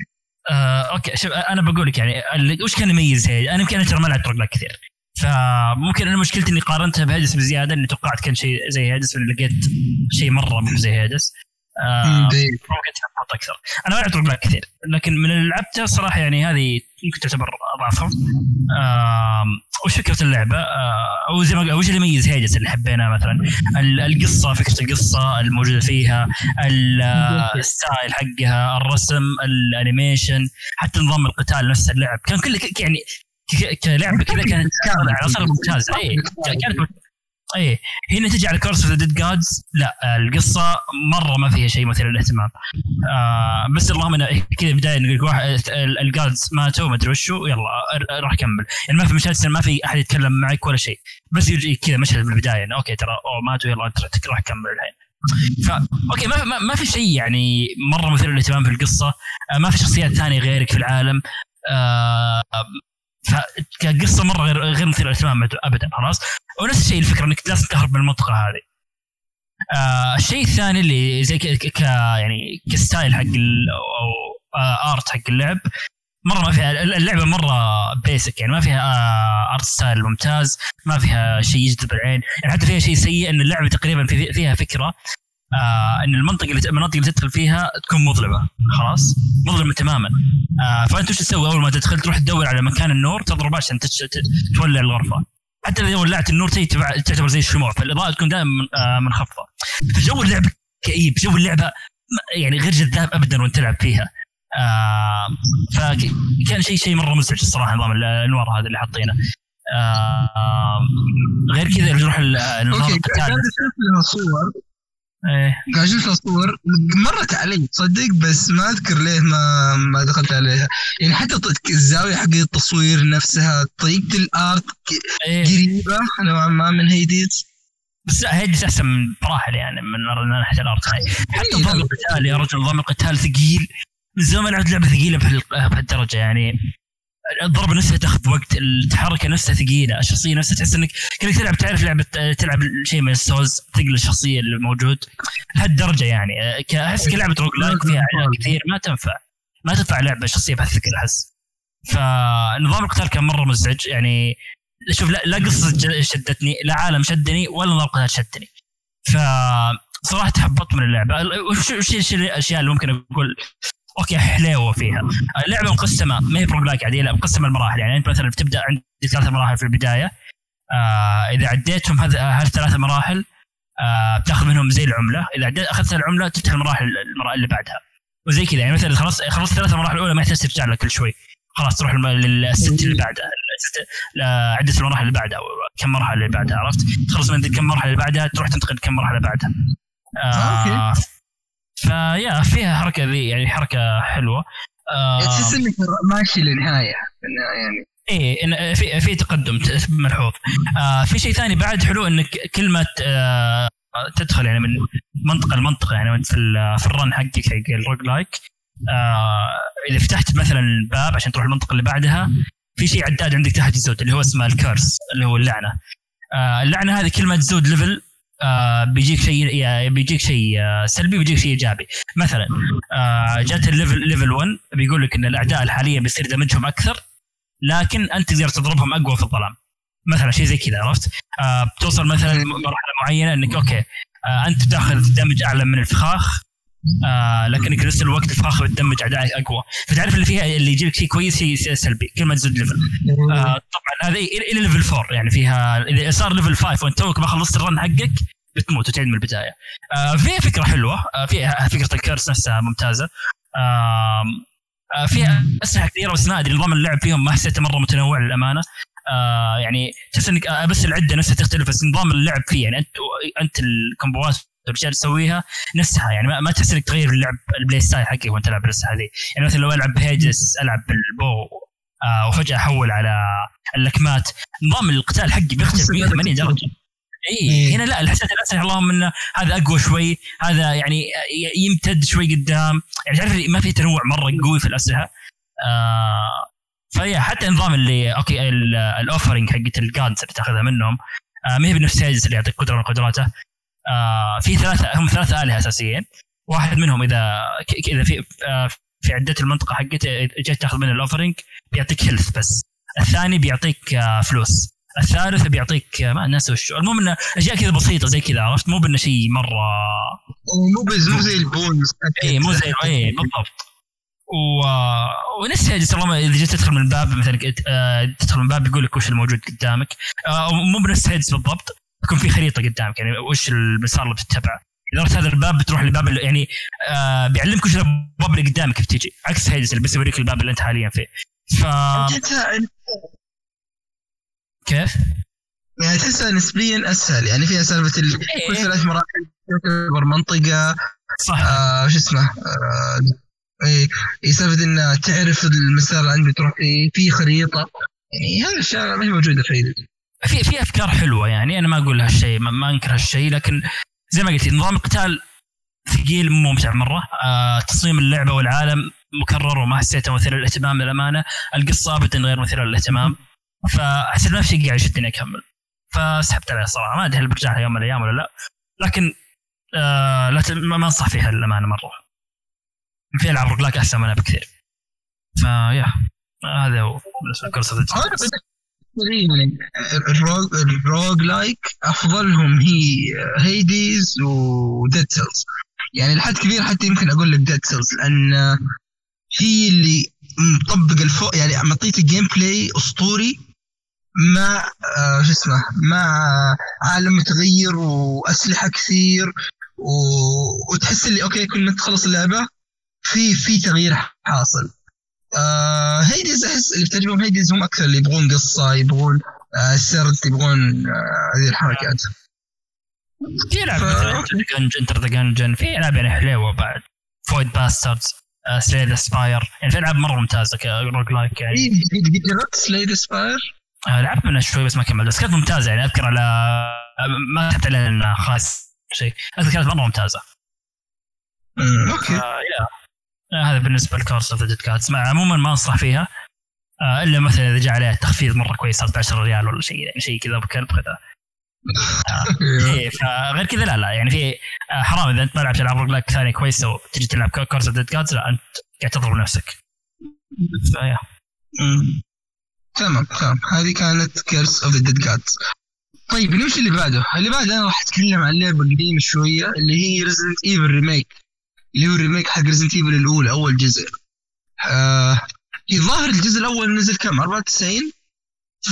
آه، أوكي شوف أنا بقول لك يعني وش كان يميز Hades؟ أنا يمكن أنا ترى ما لعبت rogue كثير فممكن أنا مشكلتي إني قارنتها ب Hades بزيادة إني توقعت كان شيء زي Hades لقيت شيء مرة مو زي Hades آه مم، ممكن. تحط أكثر أنا ما لعبت rogue كثير لكن من اللي لعبته صراحة يعني هذه يمكن تعتبر أضعفهم وش فكرة اللعبة؟ آه، أو زي ما وش اللي يميز Hades اللي حبيناه مثلا؟ ال- القصة فكرة القصة الموجودة فيها ال- ال style حقها الرسم ال animation حتى نظام القتال نفس اللعب كان كله ك- يعني كلعبة كذا كانت على ممتازة اي كانت اي هنا تجي على Curse of the Dead Gods لا القصة مرة ما فيها شيء مثير للاهتمام. آه بس اللهم انه كذا بدايه نقول واحد ال- ال gods ماتوا ما أدري وشو. يلا راح كمل يعني ما في مشاهد ما في أحد يتكلم معك ولا شيء. بس يجي كذا مشهد من البداية إنه أوكي ترى أوه ماتوا يلا راح تكمل الحين. ف أوكي ما, ما, في شيء يعني مرة مثير للاهتمام في القصة. آه ما في شخصيات ثانية غيرك في العالم. فكقصة مرة غير غير مثير للاهتمام ابدا خلاص؟ ونفس الشيء الفكرة إنك لازم تهرب من المنطقة هذه. آه الشيء الثاني اللي زي ك, يعني ك style حق أو آه art حق اللعب مرة ما فيها اللعبة مرة basic يعني ما فيها آه art style ممتاز ما فيها شيء يجذب العين. يعني حتى فيها شيء سيء إن اللعبة تقريبا في فيها فكرة آه إن المنطقة اللي المناطق اللي تدخل فيها تكون مظلمة خلاص؟ مظلمة تماما. آه فأنت وش تسوي أول ما تدخل؟ تروح تدور على مكان النور تضرب عشان تولع الغرفة. حتى إذا ولعت النور تعتبر زي الشموع فالإضاءة تكون دائما آه منخفضة. فجو اللعبة كئيب جو اللعبة يعني غير جذاب ابدا وأنت تلعب فيها. آه فكان شيء شيء مرة مزعج الصراحة نظام الأنوار هذا اللي حاطينه. آه غير كذا نروح ال- نظام أوكي القتال. صور إيه. قاعد أشوف لها صور مرت علي تصدق بس ما أذكر ليه ما ما دخلت عليها. يعني حتى الزاوية حق التصوير نفسها طريقه الآرت إيه. قريبة. نوعا ما من هيديز بس هيدس أحسن من براحل يعني من ناحيه الارت هاي حتى إيه، نظام لا. القتال يا رجل نظام القتال ثقيل. من زمان ما لعبت لعبة ثقيلة بهال- بهالدرجة يعني. الضربه نفسها تاخذ وقت التحركة نفسها ثقيلة الشخصية نفسها تحس إنك كانك تلعب تعرف لعبة تلعب شيء من السوز ثقل الشخصية اللي موجود لهالدرجه يعني احس كلعبة roguelike فيها اعلان كثير ما تنفع. ما تنفع لعبة شخصية بهالثقل أحس. فنظام القتال كان مرة مزعج يعني شوف لا, لا قصة شدتني لا عالم شدني ولا نظام القتال شدني. ف صراحة تحبطت من اللعبة. وش الأشياء اللي ممكن أقول؟ أوكي حليوه فيها. اللعبة مقسمة ما هي ب roguelike عادية لا مقسمة المراحل. يعني أنت مثلا بتبدأ عندك ثلاث مراحل في البداية. آه إذا عديتهم هالثلاث مراحل آه بتاخذ منهم زي العملة. إذا عديت أخذت العملة تفتح المراحل اللي بعدها. وزي كذا يعني مثلا خلاص خلصت ثلاث مراحل الأولى ما يحتاج ترجع لها كل شوي. خلاص تروح للست اللي بعدها. عده المراحل اللي بعدها كم مرحلة اللي بعدها عرفت؟ تخلص من كم مرحلة اللي بعدها تروح تنتقل كم مرحلة بعدها. آه فيا فيها حركة ذي يعني حركة حلوة. آه تحس إنك ماشي للنهاية يعني. إيه في في تقدم ملحوظ. آه في شيء ثاني بعد حلو إنك كل ما ت- آه تدخل يعني من منطقة لمنطقة يعني وانت في ال- في ال run حقك حق ال roguelike. آه إذا فتحت مثلا الباب عشان تروح المنطقة اللي بعدها في شيء عداد عندك تحت يزود اللي هو اسمه ال curse اللي هو اللعنة. آه اللعنة هذه كل ما تزود level آه بيجيك شيء بيجيك شيء آه سلبي بيجيك شيء إيجابي. مثلا جات ال level level 1 بيقول لك إن الأعداء الحالية بيصير damage هم أكثر لكن أنت تقدر تضربهم أقوى في الظلام. مثلا شيء زي كذا عرفت؟ آه بتوصل مثلا مرحله معينة إنك okay أنت تاخذ damage أعلى من الفخاخ آه لكنك نفس الوقت الفخاخ بتدمج اعدائك أقوى. فتعرف اللي فيها اللي يجيك شيء كويس شيء سلبي كل ما تزود level آه طبعا هذه إلى level 4 يعني فيها إذا صار level 5 وأنت توك ما خلصت ال run حقك بتموت وتعيد من البداية. آه فيها فكرة حلوة آه فيها (laughs) فكرة ال curse نفسها ممتازة. آه آه فيها أسلحة كثيرة بس ما أدري نظام اللعب فيهم ما حسيته مرة متنوع للأمانة. آه يعني تحس إنك آه بس العدة نفسها تختلف بس نظام اللعب فيه يعني انت أنت ال combo ات اللي تسويها نفسها يعني ما, ما تحس إنك تغير اللعب ال play style حقك وأنت تلعب الاسلحه هذه. يعني مثلا لو ألعب ب Hades ألعب بال bow آه وفجأة أحول على اللكمات نظام القتال حقي بيختلف 180 درجة. اي هنا لا حسيت الاسلحه اللهم إنه هذا أقوى شوي هذا يعني يمتد شوي قدام. يعني تعرف ما في تنوع مرة قوي في الأسلحة. آه فهي حتى النظام اللي okay ال- ال offering حقت ال gods اللي تاخذها منهم آه ما هي بنفس Hades اللي يعطيك قدرة من قدراته. آه في ثلاثة هم ثلاثة آلهة أساسيين. واحد منهم ك- إذا في آه في عدة المنطقة حقته جيت تاخذ منه ال offering بيعطيك health بس. الثاني بيعطيك آه فلوس. الثالث بيعطيك ما الناس وش المهم إنه أشياء كذا بسيطة زي كذا عرفت؟ مو بإنه شيء مرة مو مو زي ال boons اي مو زي اي (laughs) بالضبط. و... ونفس هذه طالما إذا جيت تدخل من الباب مثلا تدخل من الباب بيقول لك وش الموجود قدامك. مو بنفس بالضبط. يكون في خريطة قدامك يعني وش المسار اللي بتتبعه إذا رحت هذا الباب بتروح للباب اللي يعني آه بيعلمك وش الابواب اللي قدامك بتجي عكس هيدز اللي بس يوريك الباب اللي أنت حاليا فيه ف كيف؟ يعني تحسها نسبيا أسهل يعني فيها سالفة ال- إيه. كل ثلاث مراحل تعتبر منطقة صح آه شو اسمه آه اي إي سالفة ان تعرف المسار اللي عندك تروح فيه في خريطة يعني هذه الأشياء ما هي موجودة في. في في أفكار حلوة يعني أنا ما أقول هالشيء ما, ما أنكر هالشيء لكن زي ما قلت نظام القتال ثقيل مو ممتع مرة. آه تصميم اللعبة والعالم مكرر وما حسيته مثير للاهتمام للأمانة. القصة ابدا غير مثيرة للاهتمام. فحسيت شيء قاعد يشدني اكمل فسحبت عليها صراحة. ما أدري هل برجع يوم من الأيام ولا لا. لكن آه لا ما أنصح فيها للأمانة مرة. في ألعاب روجلاك أحسن منها بكثير. ف yeah هذا هو. بالنسبة يعني ال rogue, ال roguelike أفضلهم هي Hades و Dead Cells. يعني لحد كبير حتى يمكن أقول لك Dead Cells لأن هي اللي مطبق الفوق يعني معطيك gameplay أسطوري مع آه شو اسمه مع عالم متغير وأسلحة كثير و... وتحس اللي okay كل ما تخلص اللعبة في في تغيير حاصل. آه Hades أحس اللي بتعجبهم Hades هم أكثر اللي يبغون قصة يبغون آه سرد يبغون آه هذه الحركات. في العاب ف- مثلا Enter the Gungeon في العاب يعني حلوة بعد. Void Bastards Slay the Spire يعني في العاب مرة ممتازة ك roguelike يعني. إيه، جربت Slay the Spire آه، لعبت منها شوي بس ما كملت. بس كانت ممتازة يعني أذكر على ما كتبت عليها إنها خلاص شيء. أذكر كانت مرة ممتازة. okay. آه، yeah آه، هذا بالنسبة ل Curse of the Dead Gods عموما ما أنصح فيها. آه، إلا مثلا إذا جاء عليها تخفيض مرة كويس صارت ب 10 ريال ولا شيء يعني شيء كذا بكلب كذا. (laughs) إيه، فغير كذا لا لا يعني في آه، حرام إذا أنت ما لعبت ألعاب roguelike ثانية كويسة وتجي تلعب Curse of Dead Gods لا أنت قاعد تضرب نفسك ف yeah. تمام تمام. هذه كانت Curse of the Dead Gods طيب نمشي اللي بعده. اللي بعده أنا راح أتكلم عن لعبة قديمة شوية اللي هي Resident Evil remake اللي هو ال remake حق Resident Evil الاولى أول جزء. آه الظاهر الجزء الأول نزل كم؟ 94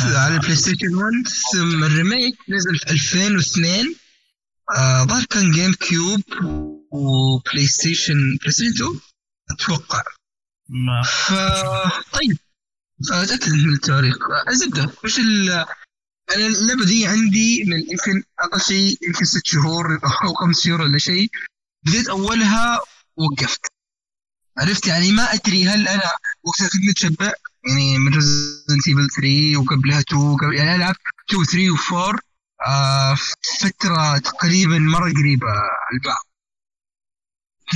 آه. على ال PlayStation 1 ثم ال remake نزل في 2002 آه ظهر كان GameCube و PlayStation PlayStation 2 أتوقع. ما- ف طيب. أتأكد من التاريخ. الزبده وش ال أنا اللعبة دي عندي من يمكن أقل شيء يمكن ست شهور أو خمس شهور ولا شيء. بديت أولها وقفت. عرفت يعني ما أدري هل أنا وقتها كنت متشبع؟ يعني من Resident Evil 3 وقبلها 2 وقبل يعني العب 2 3 و4 آه في فترة تقريبا مرة قريبة البعض.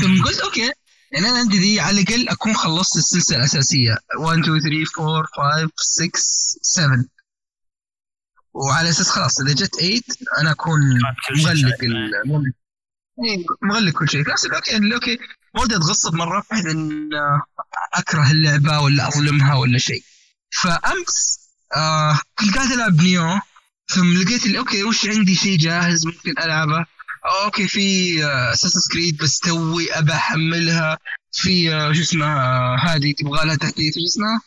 ثم قلت okay يعني أنا عندي دي على الأقل أكون خلصت السلسلة الأساسية. 1 2 3 4 5 6 7 وعلى أساس خلاص إذا جت 8 أنا أكون مغلق. مغلق كل شيء. في نفس الوقت يعني okay ما ودي اتغصب مرة بحيث إن آه، أكره اللعبة ولا أظلمها ولا شيء. فأمس آه كنت قاعد ألعب Nioh ثم لقيت okay وش عندي شيء جاهز ممكن ألعبه؟ أو okay في Assassin's Creed بس توي أبى أحملها. في آه، شو اسمها هذه تبغى لها تحديث شو اسمها؟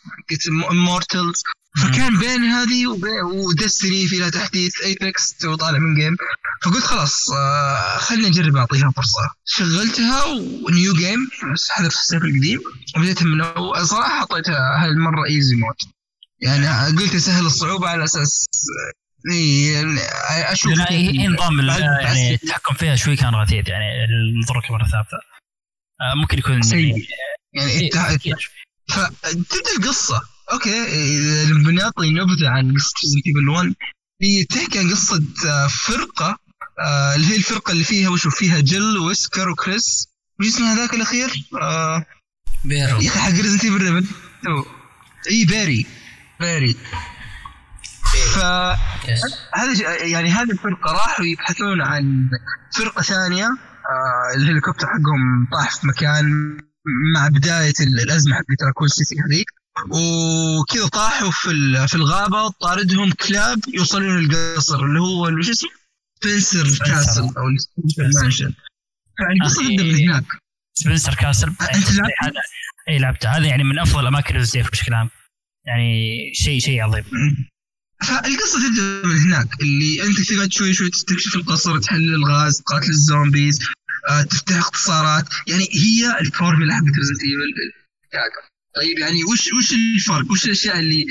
Immortals فكان بين هذه وبين و Destiny في لها تحديث Apex توني طالع من game فقلت خلاص آه خليني أجرب أعطيها فرصة. شغلتها و new game بس حذف ال save القديم. وبديتها من الأول صراحة أعطيتها هالمرة easy mode يعني قلت أسهل الصعوبة على أساس آه، يعني أشوف لأن هي نظام يعني التحكم فيها شوي كان غثيث يعني الضرك مرة ثابتة. آه، ممكن يكون سيء. يعني إيه،. فتبدا القصة. okay إذا بنعطي نبذة عن قصه Resident Evil 1 هي تحكي عن قصة آه، فرقة آه، اللي هي الفرقة اللي فيها وشو فيها Jill Wesker و Chris. وش اسمه هذاك الأخير؟ آه بيرو. يا أخي حق Resident Evil إي Barry Barry فهذا يعني هذه الفرقة راحوا يبحثون عن فرقة ثانية آه الهليكوبتر حقهم طاح في مكان مع بداية ال- الأزمة حقت Raccoon City هذيك. وكذا طاحوا في في الغابة طاردهم كلاب يوصلون القصر اللي هو شو اسمه؟ Spencer castle أو Spencer mansion. تبدا من هناك Spencer castle. أنت لعبت؟ هذا اي لعبته. هذا يعني من أفضل أماكن الزيف بشكل عام. يعني شيء شيء عظيم. فالقصة تبدا من هناك اللي أنت تقعد شوي شوي تستكشف القصر تحلل ألغاز تقاتل ال zombies آه، تفتح اختصارات يعني هي الفورمولا حقت Resident Evil طيب يعني وش وش الفرق؟ وش الأشياء اللي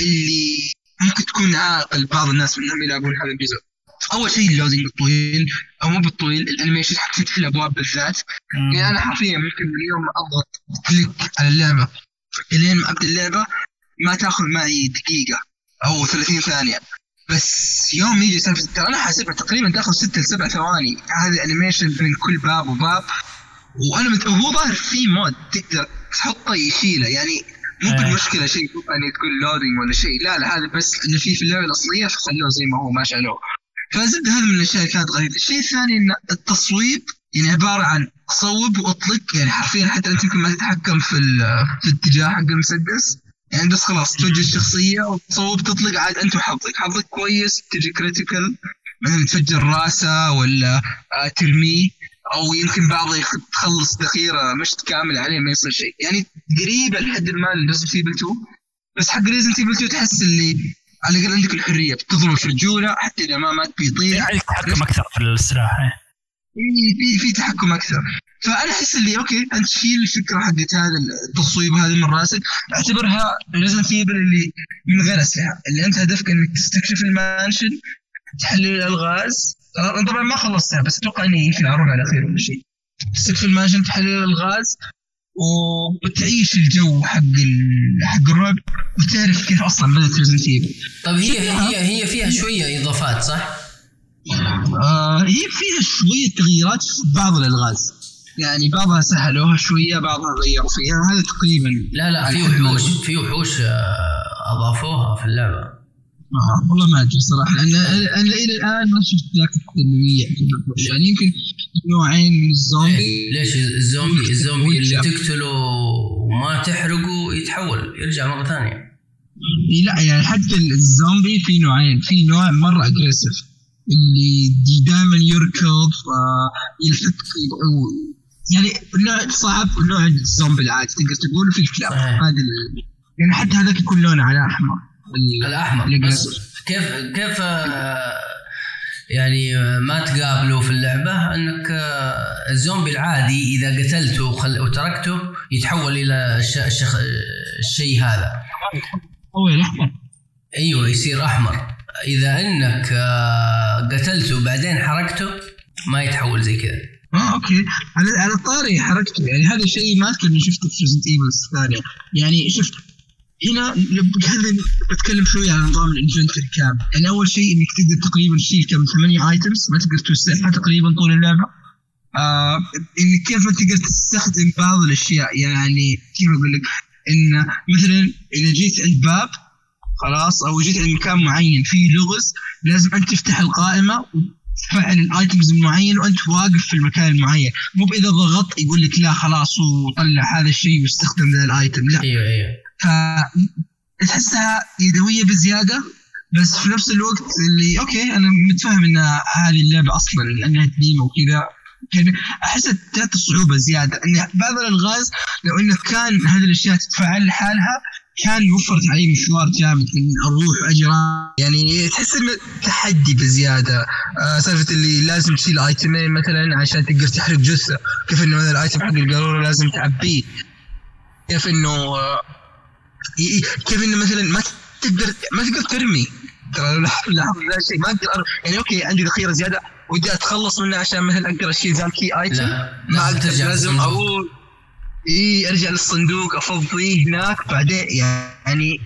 اللي ممكن تكون عائق لبعض الناس إنهم يلعبون هذا الجزء؟ أول شيء ال loading الطويل أو مو بالطويل ال animation حق فتح الابواب بالذات. يعني أنا حرفيا ممكن اليوم أضغط click على اللعبة. إلين ما أبدأ اللعبة ما تأخذ معي دقيقة أو 30 ثانية. بس يوم يجي سالفة ترى أنا حاسبها تقريبا تأخذ 6 ل 7 ثواني. هذا animation بين كل باب وباب. وأنا مت... وهو ظاهر في mod تقدر تحطه يشيله. يعني مو آه. بالمشكلة شيء يعني تقول loading ولا شيء. لا لا هذا بس اللي فيه في اللعبه الاصليه فخلوه زي ما هو ما شالوه فزد هذا من الأشياء كانت غريبة. الشيء الثاني إن التصويب يعني عبارة عن صوب وأطلق يعني حرفيا حتى انت يمكن ما تتحكم في في الاتجاه حق المسدس. يعني بس خلاص توجه الشخصية وتصوب تطلق عاد أنت وحظك. حظك كويس تجي critical مثلا تفجر راسه ولا آه، ترميه. أو يمكن بعضه يخ- تخلص ذخيره مشط كامل عليه ما يصير شيء. يعني قريبه لحد ما Resident Evil 2 بس حق Resident Evil 2 تحس اللي على الأقل عندك الحرية بتضرب في رجوله حتى إذا ما مات بيطير يعني تحكم أكثر في السلاح إيه. في في تحكم أكثر. فأنا أحس اللي okay أنت شيل الفكرة حقت هذا التصويب هذا من راسك أعتبرها Resident Evil اللي من غير أسلحة. اللي أنت هدفك إنك تستكشف ال mansion تحلل الألغاز أنا طبعا ما خلصتها بس أتوقع إني يمكن أروح على خير ولا شيء. تستكشف ال mansion تحلل الالغاز وتعيش الجو حق ال- حق الرعب وتعرف كيف أصلا بدات Resident Evil طيب هي هي هي فيها شوية إضافات صح؟ آه هي فيها شوية تغييرات في بعض الألغاز. يعني بعضها سهلوها شوية بعضها غيروا فيها. هذا تقريبا لا لا في وحوش. في وحوش آه، أضافوها في اللعبة. آه والله ما أدري صراحة لأن أنا إلى الآن ما شفت ذاك التنويع. في يعني يمكن نوعين من الزومبي. ليش الزومبي الزومبي اللي. تقتله وما تحرقه يتحول يرجع مرة ثانية. لا يعني حتى الزومبي في نوعين في نوع مرة أجريسيف اللي دائما يركض آه، يلفت يعني النوع صعب والنوع الزومبي العادي تقدر تقول في الكلاب. هذا يعني حتى هذاك يكون لونه على أحمر. الأحمر. بس كيف كيف آه، يعني آه، ما تقابله في اللعبة؟ إنك آه، الزومبي العادي إذا قتلته وخل... وتركته يتحول إلى الش... الشخ... الشيء هذا. هو الأحمر. أيوه يصير أحمر. إذا إنك قتلته وبعدين حركته ما يتحول زي كذا. آه okay. على على الطاري حركته. يعني هذا الشيء ما أذكر إني شفته في Resident Evil الثانية. يعني شفت هنا هذا بتكلم شوي عن نظام ال inventory كمان يعني أول شيء إنك تقدر تقريبا تشيل كم؟ ثمانية items ما تقدر توسعها تقريبا طول اللعبة. آه إنك كيف تقدر تستخدم بعض الأشياء. يعني كيف أقول لك؟ إن مثلا إذا جيت عند باب خلاص أو جيت عند مكان معين فيه لغز لازم أنت تفتح القائمة وتفعل ال items المعين وأنت واقف في المكان المعين. مو بإذا ضغطت يقول لك لا خلاص وطلع هذا الشيء واستخدم ذا ال item لا. أيوه أيوه. تحسها يدوية بزيادة بس في نفس الوقت اللي أوكي أنا متفهم إن هذه اللعبة أصلا لأنها قديمه وكذا. كان أحس تعطي صعوبة زيادة إن بعض الألغاز لو إنه كان هذه الأشياء تتفعل لحالها كان وفرت علي مشوار جامد من أروح واجي را- يعني تحس إنه تحدي بزيادة. آه سالفة اللي لازم تشيل ايتمين مثلا عشان تقدر تحرق جثة كيف إنه مثلا الايتم حق القارورة لازم تعبيه. كيف إنه آه كيف انه مثلا ما تقدر ما تقدر ترمي. ترى لو لاحظ لاحظ ذا الشيء ما أقدر. يعني okay عندي ذخيرة زيادة ودي أتخلص منها عشان مثلا أقدر اشيل ذا ال key item. لا ما لازم أقدر لازم. أقول اي أرجع للصندوق أفضيه هناك بعدين يعني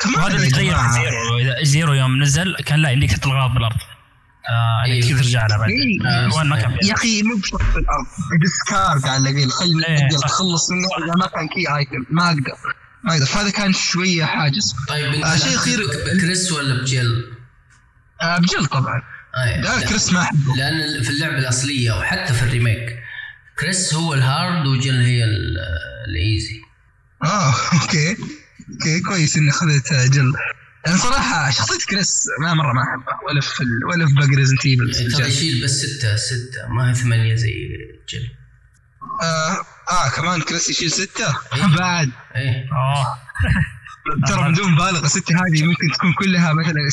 كمان وهذا اللي يا تغير. Zero. إذا Zero يوم نزل كان لا يمديك تحط الأغراض بالأرض. آه إيه. ترجع لها بعدين. إيه. آه وين ما كان يا أخي مو بشرط في الأرض. discard على الاقل خليني إيه، منه إذا ما كان key item ما أقدر. ما أقدر. فهذا كان شوية حاجز. طيب آه، شيء لعبت أخير- بكريس ولا بجل؟ آه بجل طبعا. آه لا لا. كريس ما أحبه. لأن في اللعبة الأصلية وحتى في ال remake كريس هو ال hard وجل هي ال- ال easy. آه okay. okay كويس إني اخذت جل أنا صراحة شخصية كريس ما مرة ما أحبها ولا في ال... ولا في باقي Resident ترى Evil يشيل بس ستة ستة ما هي ثمانية زي جل آه, آه كمان كريس يشيل ستة. إيه. بعد. إيه. آه. (laughs) ترى بدون مبالغه سته هذه ممكن تكون كلها مثلا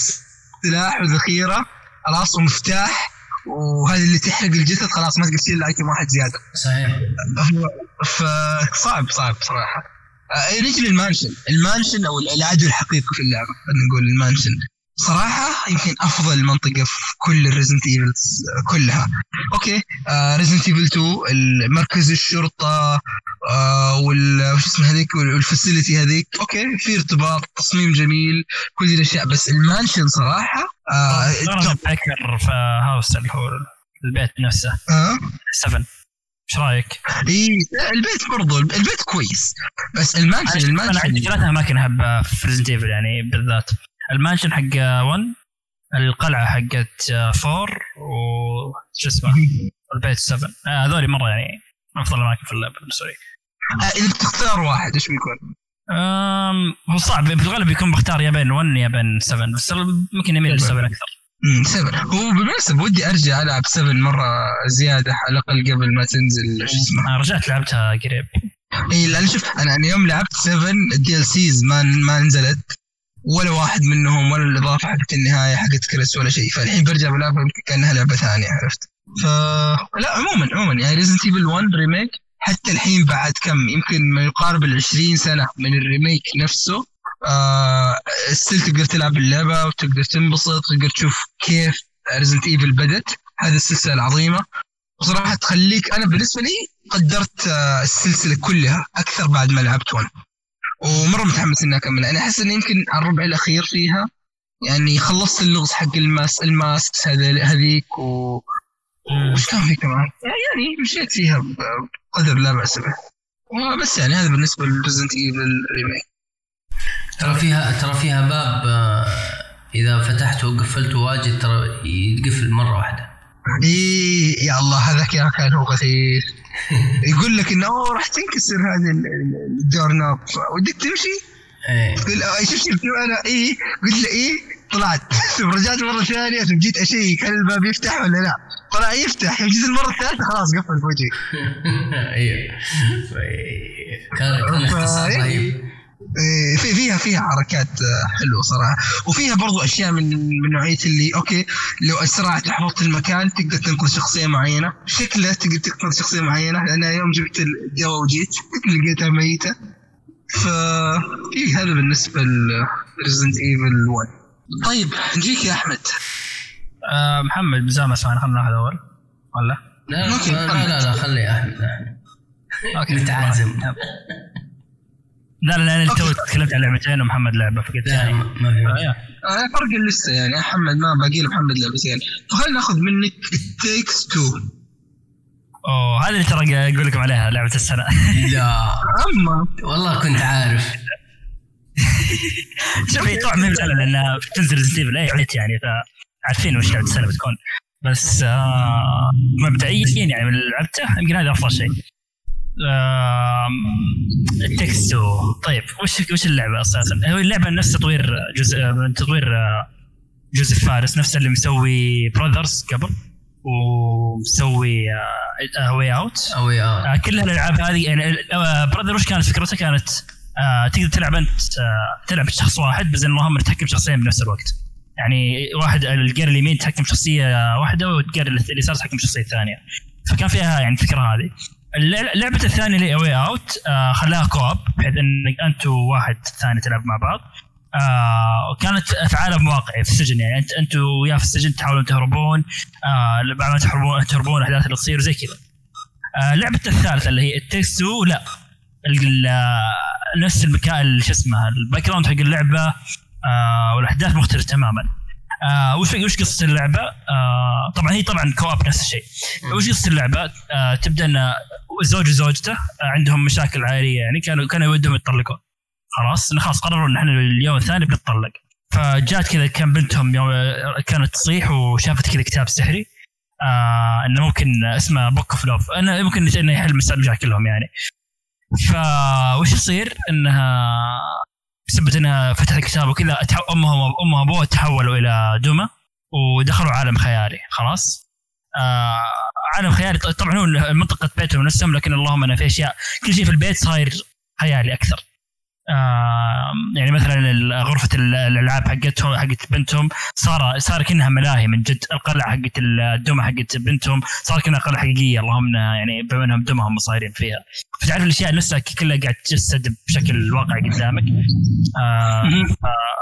سلاح وذخيرة خلاص ومفتاح وهذه اللي تحرق الجسد خلاص ما تقدر تشيل item واحد زيادة. صحيح. فصعب صعب صراحة. آه نيجي لل mansion. ال mansion أو العدو الحقيقي في اللعبة خلينا نقول ال mansion. صراحة يمكن أفضل منطقة في كل ال Resident Evils كلها. okay Resident Evil 2 مركز الشرطة آه وال وش اسمه هذيك وال facility هذيك okay في ارتباط تصميم جميل كل دي الأشياء بس ال mansion صراحة آه أنا top. أتذكر في house اللي هو البيت نفسه آه 7 إيش رأيك؟ إي البيت برضو البيت كويس بس ال mansion أنا ال mansion عندي ثلاث أماكن أحبها في Resident Evil يعني بالذات ال mansion حق 1 القلعة حقت 4 و شو اسمه؟ (laughs) البيت 7 آه، هذول مرة يعني أفضل أماكن في اللعبة بالنسبة لي آه، إذا بتختار واحد إيش بيكون؟ هو صعب في الغالب بيكون بختار يا بين 1 يا بين 7 بس ممكن يميل ل 7 أكثر. امم 7 هو بالمناسبة ودي أرجع ألعب 7 مرة زيادة على الأقل قبل ما تنزل شو اسمه. أنا رجعت لعبتها قريب. اي لأن شوف أنا أنا يوم لعبت 7 ال DLCs ما ما نزلت. ولا واحد منهم ولا الإضافة حقت النهاية حقت كريس ولا شيء. فالحين برجع بلعبها كأنها لعبة ثانية عرفت؟ ف لا عموما عموما يعني Resident Evil 1 remake حتى الحين بعد كم يمكن ما يقارب ال 20 سنة من ال remake نفسه آه still تقدر تلعب اللعبة وتقدر تنبسط تقدر تشوف كيف Resident Evil بدت هذه السلسلة العظيمة. بصراحة تخليك أنا بالنسبة لي قدرت آه، السلسلة كلها أكثر بعد ما لعبت 1 ومرة متحمس إني أكمل أنا أحس إني يمكن على الربع الأخير فيها. يعني خلصت اللغز حق الماس ال masks هذا هذيك و وش كان في كمان؟ يعني مشيت فيها بقدر لا بأس به. وبس يعني هذا بالنسبة ل Resident Evil remake ترى فيها ترى فيها باب آه، إذا فتحته وقفلته واجد ترى يتقفل مرة واحدة. اي يا الله هذاك يا كان هو غثيث يقول لك إنه راح تنكسر هذه ال- ال- الدور نوب ودك تمشي؟ إيه. شوف شوف أنا إيه. قلت له إيه طلعت. (laughs) ثم رجعت مرة ثانية ثم جيت أشيك هل الباب يفتح ولا لا؟ طلع يفتح. يوم جيت المرة الثالثة خلاص قفل في وجهي (laughs) أيوه كان كان رهيب إيه، في فيها فيها حركات آه، حلوة صراحة. وفيها برضو أشياء من من نوعية اللي أوكي لو اسرعت وحفظت المكان تقدر تنقل شخصية معينة. شكله تقدر تنقل شخصية معينة لأن يوم جبت الدواء وجيت (laughs) لقيتها ميتة. ففي هذا بالنسبة ل Resident Evil 1 طيب نجيك يا أحمد. آه محمد بزامة سمعنا خلينا ناخذ أول. ولا؟ لا لا لا, لا, لا خلي أحمد أحمد. okay. نتعازم. لا لا أنا تو. تكلمت عن لعبتين ومحمد لعبه فقلت لا يعني. ما في آه،. آه فرق ال list يعني محمد ما باقي له محمد لعبتين فخلينا ناخذ منك Takes Two أوه هذا اللي ترى أقول لكم عليها لعبة السنة. (laughs) لا. أما. والله كنت عارف. (laughs) شوف هي طبعا ما لانها بتنزل ستيفل اي عدت يعني فعارفين وش لعبة السنة بتكون. بس آه مبدئيا يعني من اللي لعبته يمكن هذا أفضل شيء. It Takes Two طيب وش وش اللعبة أساسا؟ هو اللعبة نفس تطوير جزء من تطوير آه، جوزيف فارس نفس اللي مسوي Brothers قبل ومسوي Way Out أو يا آه، كل الألعاب هذه يعني Brothers وش كانت فكرتها؟ كانت آه تقدر تلعب أنت آه تلعب بشخص واحد بس اللهم تحكم شخصين بنفس الوقت. يعني واحد الجير اليمين تحكم شخصية واحدة والجير اليسار تحكم شخصية ثانية. فكان فيها يعني الفكرة هذه. لعبة الثانية اللي Way Out خلاها co-op بحيث إنك أنت وواحد ثاني تلعب مع بعض. آه وكانت في عالم واقعي في السجن يعني انت أنتوا وياه في السجن تحاولون تهربون آه بعد ما تهربون تهربون الأحداث اللي تصير زي كذا. آه لعبة الثالثة اللي هي It Takes Two لا. نفس المكان شو اسمه ال background حق اللعبة آه والأحداث مختلف تماما. آه وش وش قصة اللعبة؟ آه طبعا هي طبعا co-op نفس الشيء. وش قصة اللعبة؟ آه تبدأ إن الزوج وزوجته آه عندهم مشاكل عائلية يعني كانوا كانوا يودهم يتطلقون. خلاص؟ خلاص قرروا إن إحنا اليوم الثاني بنتطلق. فجات كذا كان بنتهم يوم كانت تصيح وشافت كذا كتاب سحري آه إنه ممكن اسمه Book of Love إنه ممكن إنه يحل مشاكلهم يعني. فوش يصير؟ إنها بسبب انها فتحت الكتاب وكذا امها امها وابوها تحولوا إلى دمى ودخلوا عالم خيالي خلاص؟ آه عالم خيالي. طبعا هو منطقه بيتهم نفسهم لكن اللهم انه في أشياء كل شيء في البيت صاير خيالي أكثر. آه يعني مثلا غرفة ال- الألعاب حقتهم حقت بنتهم صار صار كأنها ملاهي من جد. القلعة حقت الدمى حقت بنتهم صار كأنها قلعة حقيقية. اللهم يعني بما انهم دمهم صايرين فيها. فتعرف الأشياء نفسها كلها قاعد تجسد بشكل واقعي قدامك. آه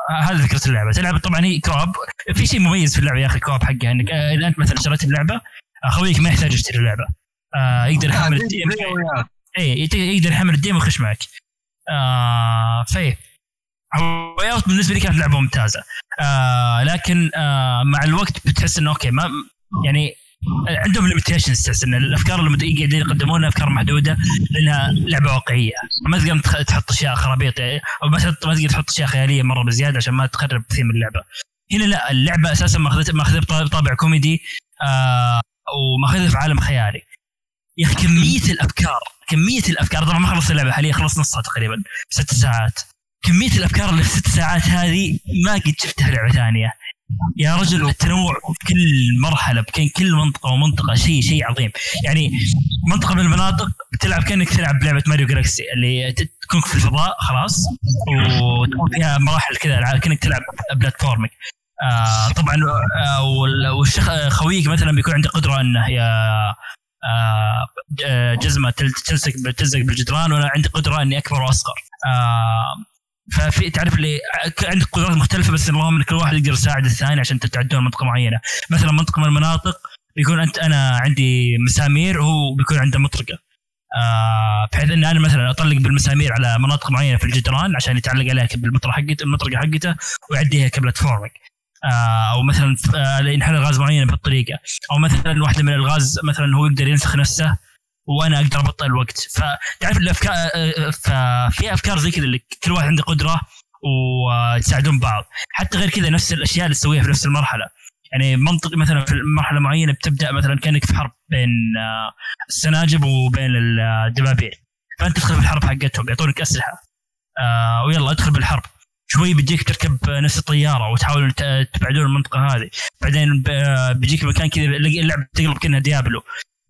آه هذه فكرة اللعبة. اللعبه طبعا هي كوب. في شيء مميز في اللعبة يا أخي كوب حقها إنك آه إذا أنت مثلا شريت اللعبة آه، خويك ما يحتاج يشتري اللعبة. آه يقدر يحمل الديم. اي يقدر يحمل الديم ويخش معك. آه ف A Way Out بالنسبة لي كانت لعبة ممتازة. آه لكن آه مع الوقت بتحس إنه okay ما يعني عندهم limitations تحس إن الأفكار اللي مت- قاعدين يقدمونها أفكار محدودة لأنها لعبة واقعية. ما تقدر تحط أشياء خرابيط أو ما تقدر تحط أشياء خيالية مرة بزيادة عشان ما تخرب كثير من اللعبة. هنا لا اللعبة أساسا ماخذت ماخذت بطابع طابع كوميدي آه وماخذها في عالم خيالي. يا أخي كمية الأفكار كمية الأفكار طبعا ما خلصت اللعبة حاليا خلص نصها تقريبا ست ساعات. كمية الأفكار اللي في ست ساعات هذه ما قد شفتها لعبة ثانية. يا رجل التنوع في كل مرحلة بكل كل منطقة ومنطقة شيء شيء عظيم. يعني منطقة من المناطق بتلعب كأنك تلعب لعبة ماريو جالكسي اللي تكون في الفضاء خلاص وتكون فيها مراحل كذا كأنك تلعب بلاتفورمينج آه طبعا آه وال- والشخ خويك مثلا بيكون عنده قدرة إنه جزمة تل- تلصق تلزق بالجدران وأنا عندي قدرة إني أكبر وأصغر. آه ففي تعرف اللي عندك قدرات مختلفة بس اللهم إن كل واحد يقدر يساعد الثاني عشان تتعدون منطقة معينة. مثلا منطقة من المناطق بيكون انت أنا عندي مسامير وهو بيكون عنده مطرقة. آه بحيث إن أنا مثلا أطلق بالمسامير على مناطق معينة في الجدران عشان يتعلق عليها بالمطرقة حقته المطرقة حقته ويعديها كبلاتفورمينج. آه أو مثلا ف- آه ينحل غاز معين بهالطريقه أو مثلا واحدة من الغاز مثلا هو يقدر ينسخ نفسه وأنا أقدر أبطئ الوقت. فتعرف الأفكار آه، ففي أفكار زي كذا اللي كل واحد عنده قدرة ويساعدون بعض. حتى غير كذا نفس الأشياء اللي تسويها في نفس المرحلة. يعني منطق مثلا في مرحلة معينة بتبدأ مثلا كأنك في حرب بين آه، السناجب وبين الدبابير فأنت تدخل في الحرب حقتهم يعطونك أسلحة. آه ويلا ادخل بالحرب. شوي بيجيك تركب نفس الطيارة وتحاولون ت- تبعدون المنطقة هذه. بعدين بيجيك مكان كذا اللعبة تقلب كأنها Diablo.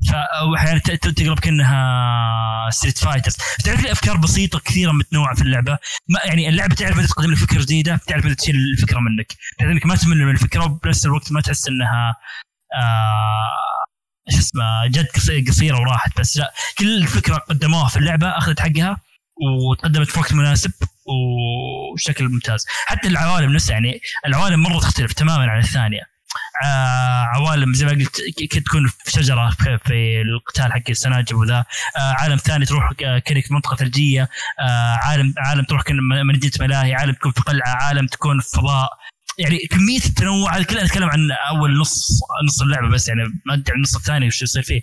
ف- واحيانا ت- ت- تقلب كأنها Street Fighter تعرف لي أفكار بسيطة كثيرة متنوعة في اللعبة؟ ما يعني اللعبة تعرف متى تقدم لك فكرة جديدة تعرف متى تشيل الفكرة منك. بحيث إنك ما تمل من الفكرة وبنفس الوقت ما تحس إنها آه شو اسمه جد قصي- قصيرة وراحت. بس لا كل الفكرة قدموها في اللعبة أخذت حقها وتقدمت في وقت مناسب. وبشكل ممتاز. حتى العوالم نفسها يعني العوالم مرة تختلف تماما عن الثانية. عوالم زي ما قلت كنت تكون في شجرة في, القتال حق السناجب وذا. آه عالم ثاني تروح كأنك منطقة ثلجية. آه عالم عالم تروح مدينة ملاهي. عالم تكون في قلعة. عالم تكون في فضاء. يعني كمية التنوع هذا كله أتكلم عن أول نص نص اللعبة بس يعني ما أدري عن النص الثاني وش يصير فيه.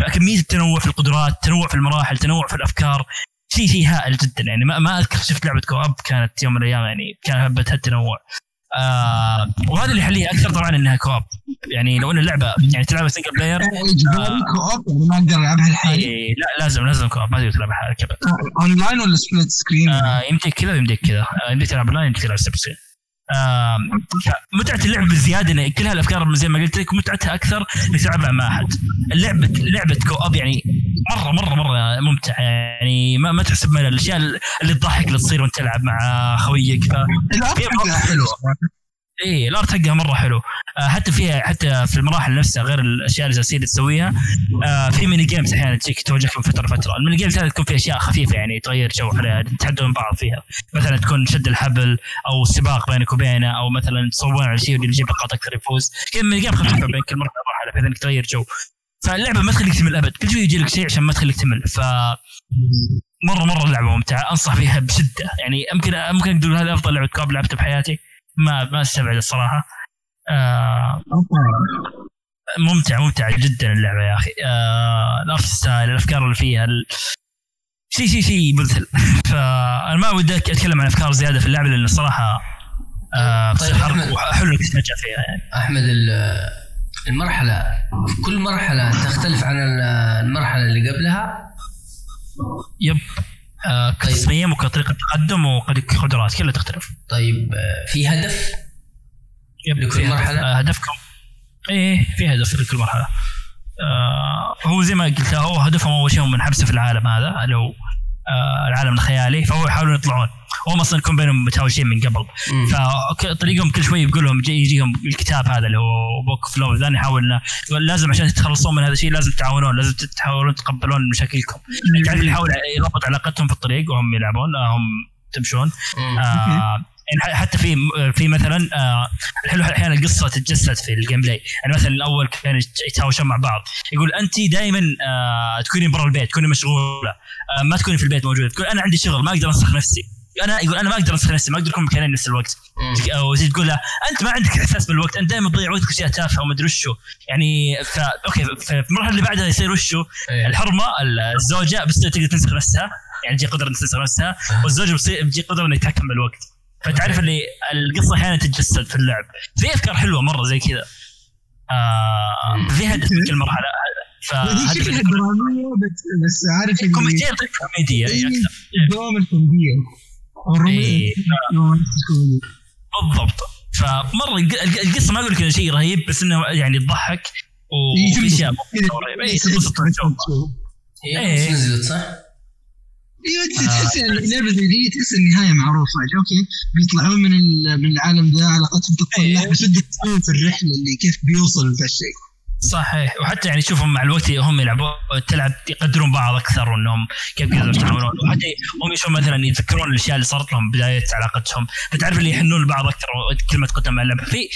فكمية التنوع في القدرات تنوع في المراحل تنوع في الأفكار. شيء شيء هائل جدا. يعني ما, ما أذكر شفت لعبة co-op كانت يوم من الأيام يعني كان هالتنوع آه وهذا اللي يحليها أكثر طبعا إنها co-op يعني لو ان اللعبه يعني تلعبها single player اجباري co-op يعني ما أقدر ألعبها لحالي. إيه لا لازم لازم co-op ما تقدر تلعبها حالك ابد اونلاين ولا split screen؟ آه يمديك كذا ويمديك كذا. آه يمديك تلعب اونلاين يمديك تلعب split screen آه متعة اللعب بزياده إن كل هالأفكار زي ما قلت لك متعتها أكثر انك تلعبها مع أحد. اللعبه لعبه co-op يعني مره مره مرة ممتع. يعني ما, ما تحس بملل الأشياء اللي تضحك اللي تصير وأنت تلعب مع خويك. ف ال art حلوة. إيه ال art حقها مرة حلو. آه حتى فيها حتى في المراحل نفسها غير الأشياء الاساسيه اللي تسويها. آه في mini games أحيانا تجيك توجهك من فترة. لفتره ال mini games هذه تكون فيها أشياء خفيفة يعني تغير جو عليها تتحدوا من بعض فيها. مثلا تكون شد الحبل أو سباق بينك وبينه أو مثلا تصوبون على شيء واللي يجيب نقاط أكثر يفوز. كذا mini game خفيفة بين كل مرحلة بحيث إنك تغير جو. فاللعبة ما تخليك تمل أبد. كل شوي يجي لك شيء عشان ما تخليك تمل. ف مره مرة اللعبة ممتعة. أنصح فيها بشدة. يعني يمكن ممكن تقول هذه أفضل لعبة co-op لعبتها بحياتي. ما ما استبعد الصراحة. آه ممتع ممتع جدا اللعبة يا أخي. آه ال art style الأفكار اللي فيها ال... شيء شيء شيء مذهل (laughs) فأنا ما ودي أتكلم عن أفكار زيادة في اللعبة لأن الصراحة آه طيب. وحلو انك تستمتع فيها يعني. أحمد ال- المرحلة في كل مرحلة تختلف عن ال- المرحلة اللي قبلها. يب. آه طيب. كتصميم وكطريقة تقدم وقدرات كلها تختلف طيب آه، في هدف يب لكل في هدف. مرحلة؟ آه هدفكم إيه في هدف لكل مرحلة آه هو زي ما قلت هو هدفهم أول شيء هم منحبسة في العالم هذا اللي هو آه العالم الخيالي فهو يحاولون يطلعون. هم أصلا يكون بينهم متهاوشين من قبل. فطريقهم كل شوي يقول لهم يجي- يجيهم الكتاب هذا اللي هو Book of Love ذا يحاول لازم عشان تتخلصون من هذا الشيء لازم تتعاونون لازم تحاولون تتقبلون مشاكلكم. تعرف يحاول يربط علاقتهم في الطريق وهم يلعبون آه، هم تمشون. آه يعني حتى في في مثلا آه الحلو أحيانا القصة تتجسد في ال gameplay يعني مثلا الأول كانوا يتهاوشون مع بعض. يقول انت دائما آه تكونين برا البيت تكوني مشغولة. آه ما تكوني في البيت موجودة. تقول أنا عندي شغل ما أقدر أنسخ نفسي. أنا يقول أنا ما أقدر أنسخ نفسي ما أقدر أكون مكانين نفس الوقت. مم. أو زي تقول له أنت ما عندك إحساس بالوقت أنت دائما تضيع وقتك اشياء تافهه وما أدري وشو. يعني ف okay في المرحلة اللي بعدها يصير وشو؟ إيه. الحرمة الزوجة بس تقدر تنسخ نفسها. يعني تجي قدرة انها تنسخ نفسها. والزوج بصير بيجي قدرة إنه يتحكم بالوقت. فتعرف اللي القصة أحيانا تتجسد في اللعب. في أفكار حلوة مرة زي كذا. آه في هدف في كل مرحلة. فهدف شكلها درامية بس بس عارف اللي اي أكثر. الدراما الكوميدية. إيه. الرومانسي الكوميدي بالضبط. فمرة الق- القصة ما أقول لك انه شيء رهيب بس إنه يعني تضحك وفي أشياء رهيبة. إيه، إيه. نزلت صح؟ إيوه تحس- تحس يعني لعبه زي دي تحس النهاية معروفة. okay بيطلعون من ال- من العالم ذا علاقتهم تتصلح إيه. بس ودك تسوي في الرحلة اللي كيف بيوصل ذا الشيء. صحيح. وحتى يعني شوفهم مع الوقت هم يلعبون تلعب يقدرون بعض أكثر وانهم كيف يقدروا يتعاونون وحتى هم يشوفون مثلا يتذكرون الأشياء اللي صارت لهم بداية علاقتهم. فتعرف اللي يحنون لبعض أكثر كل ما تقدم مع اللعبة. في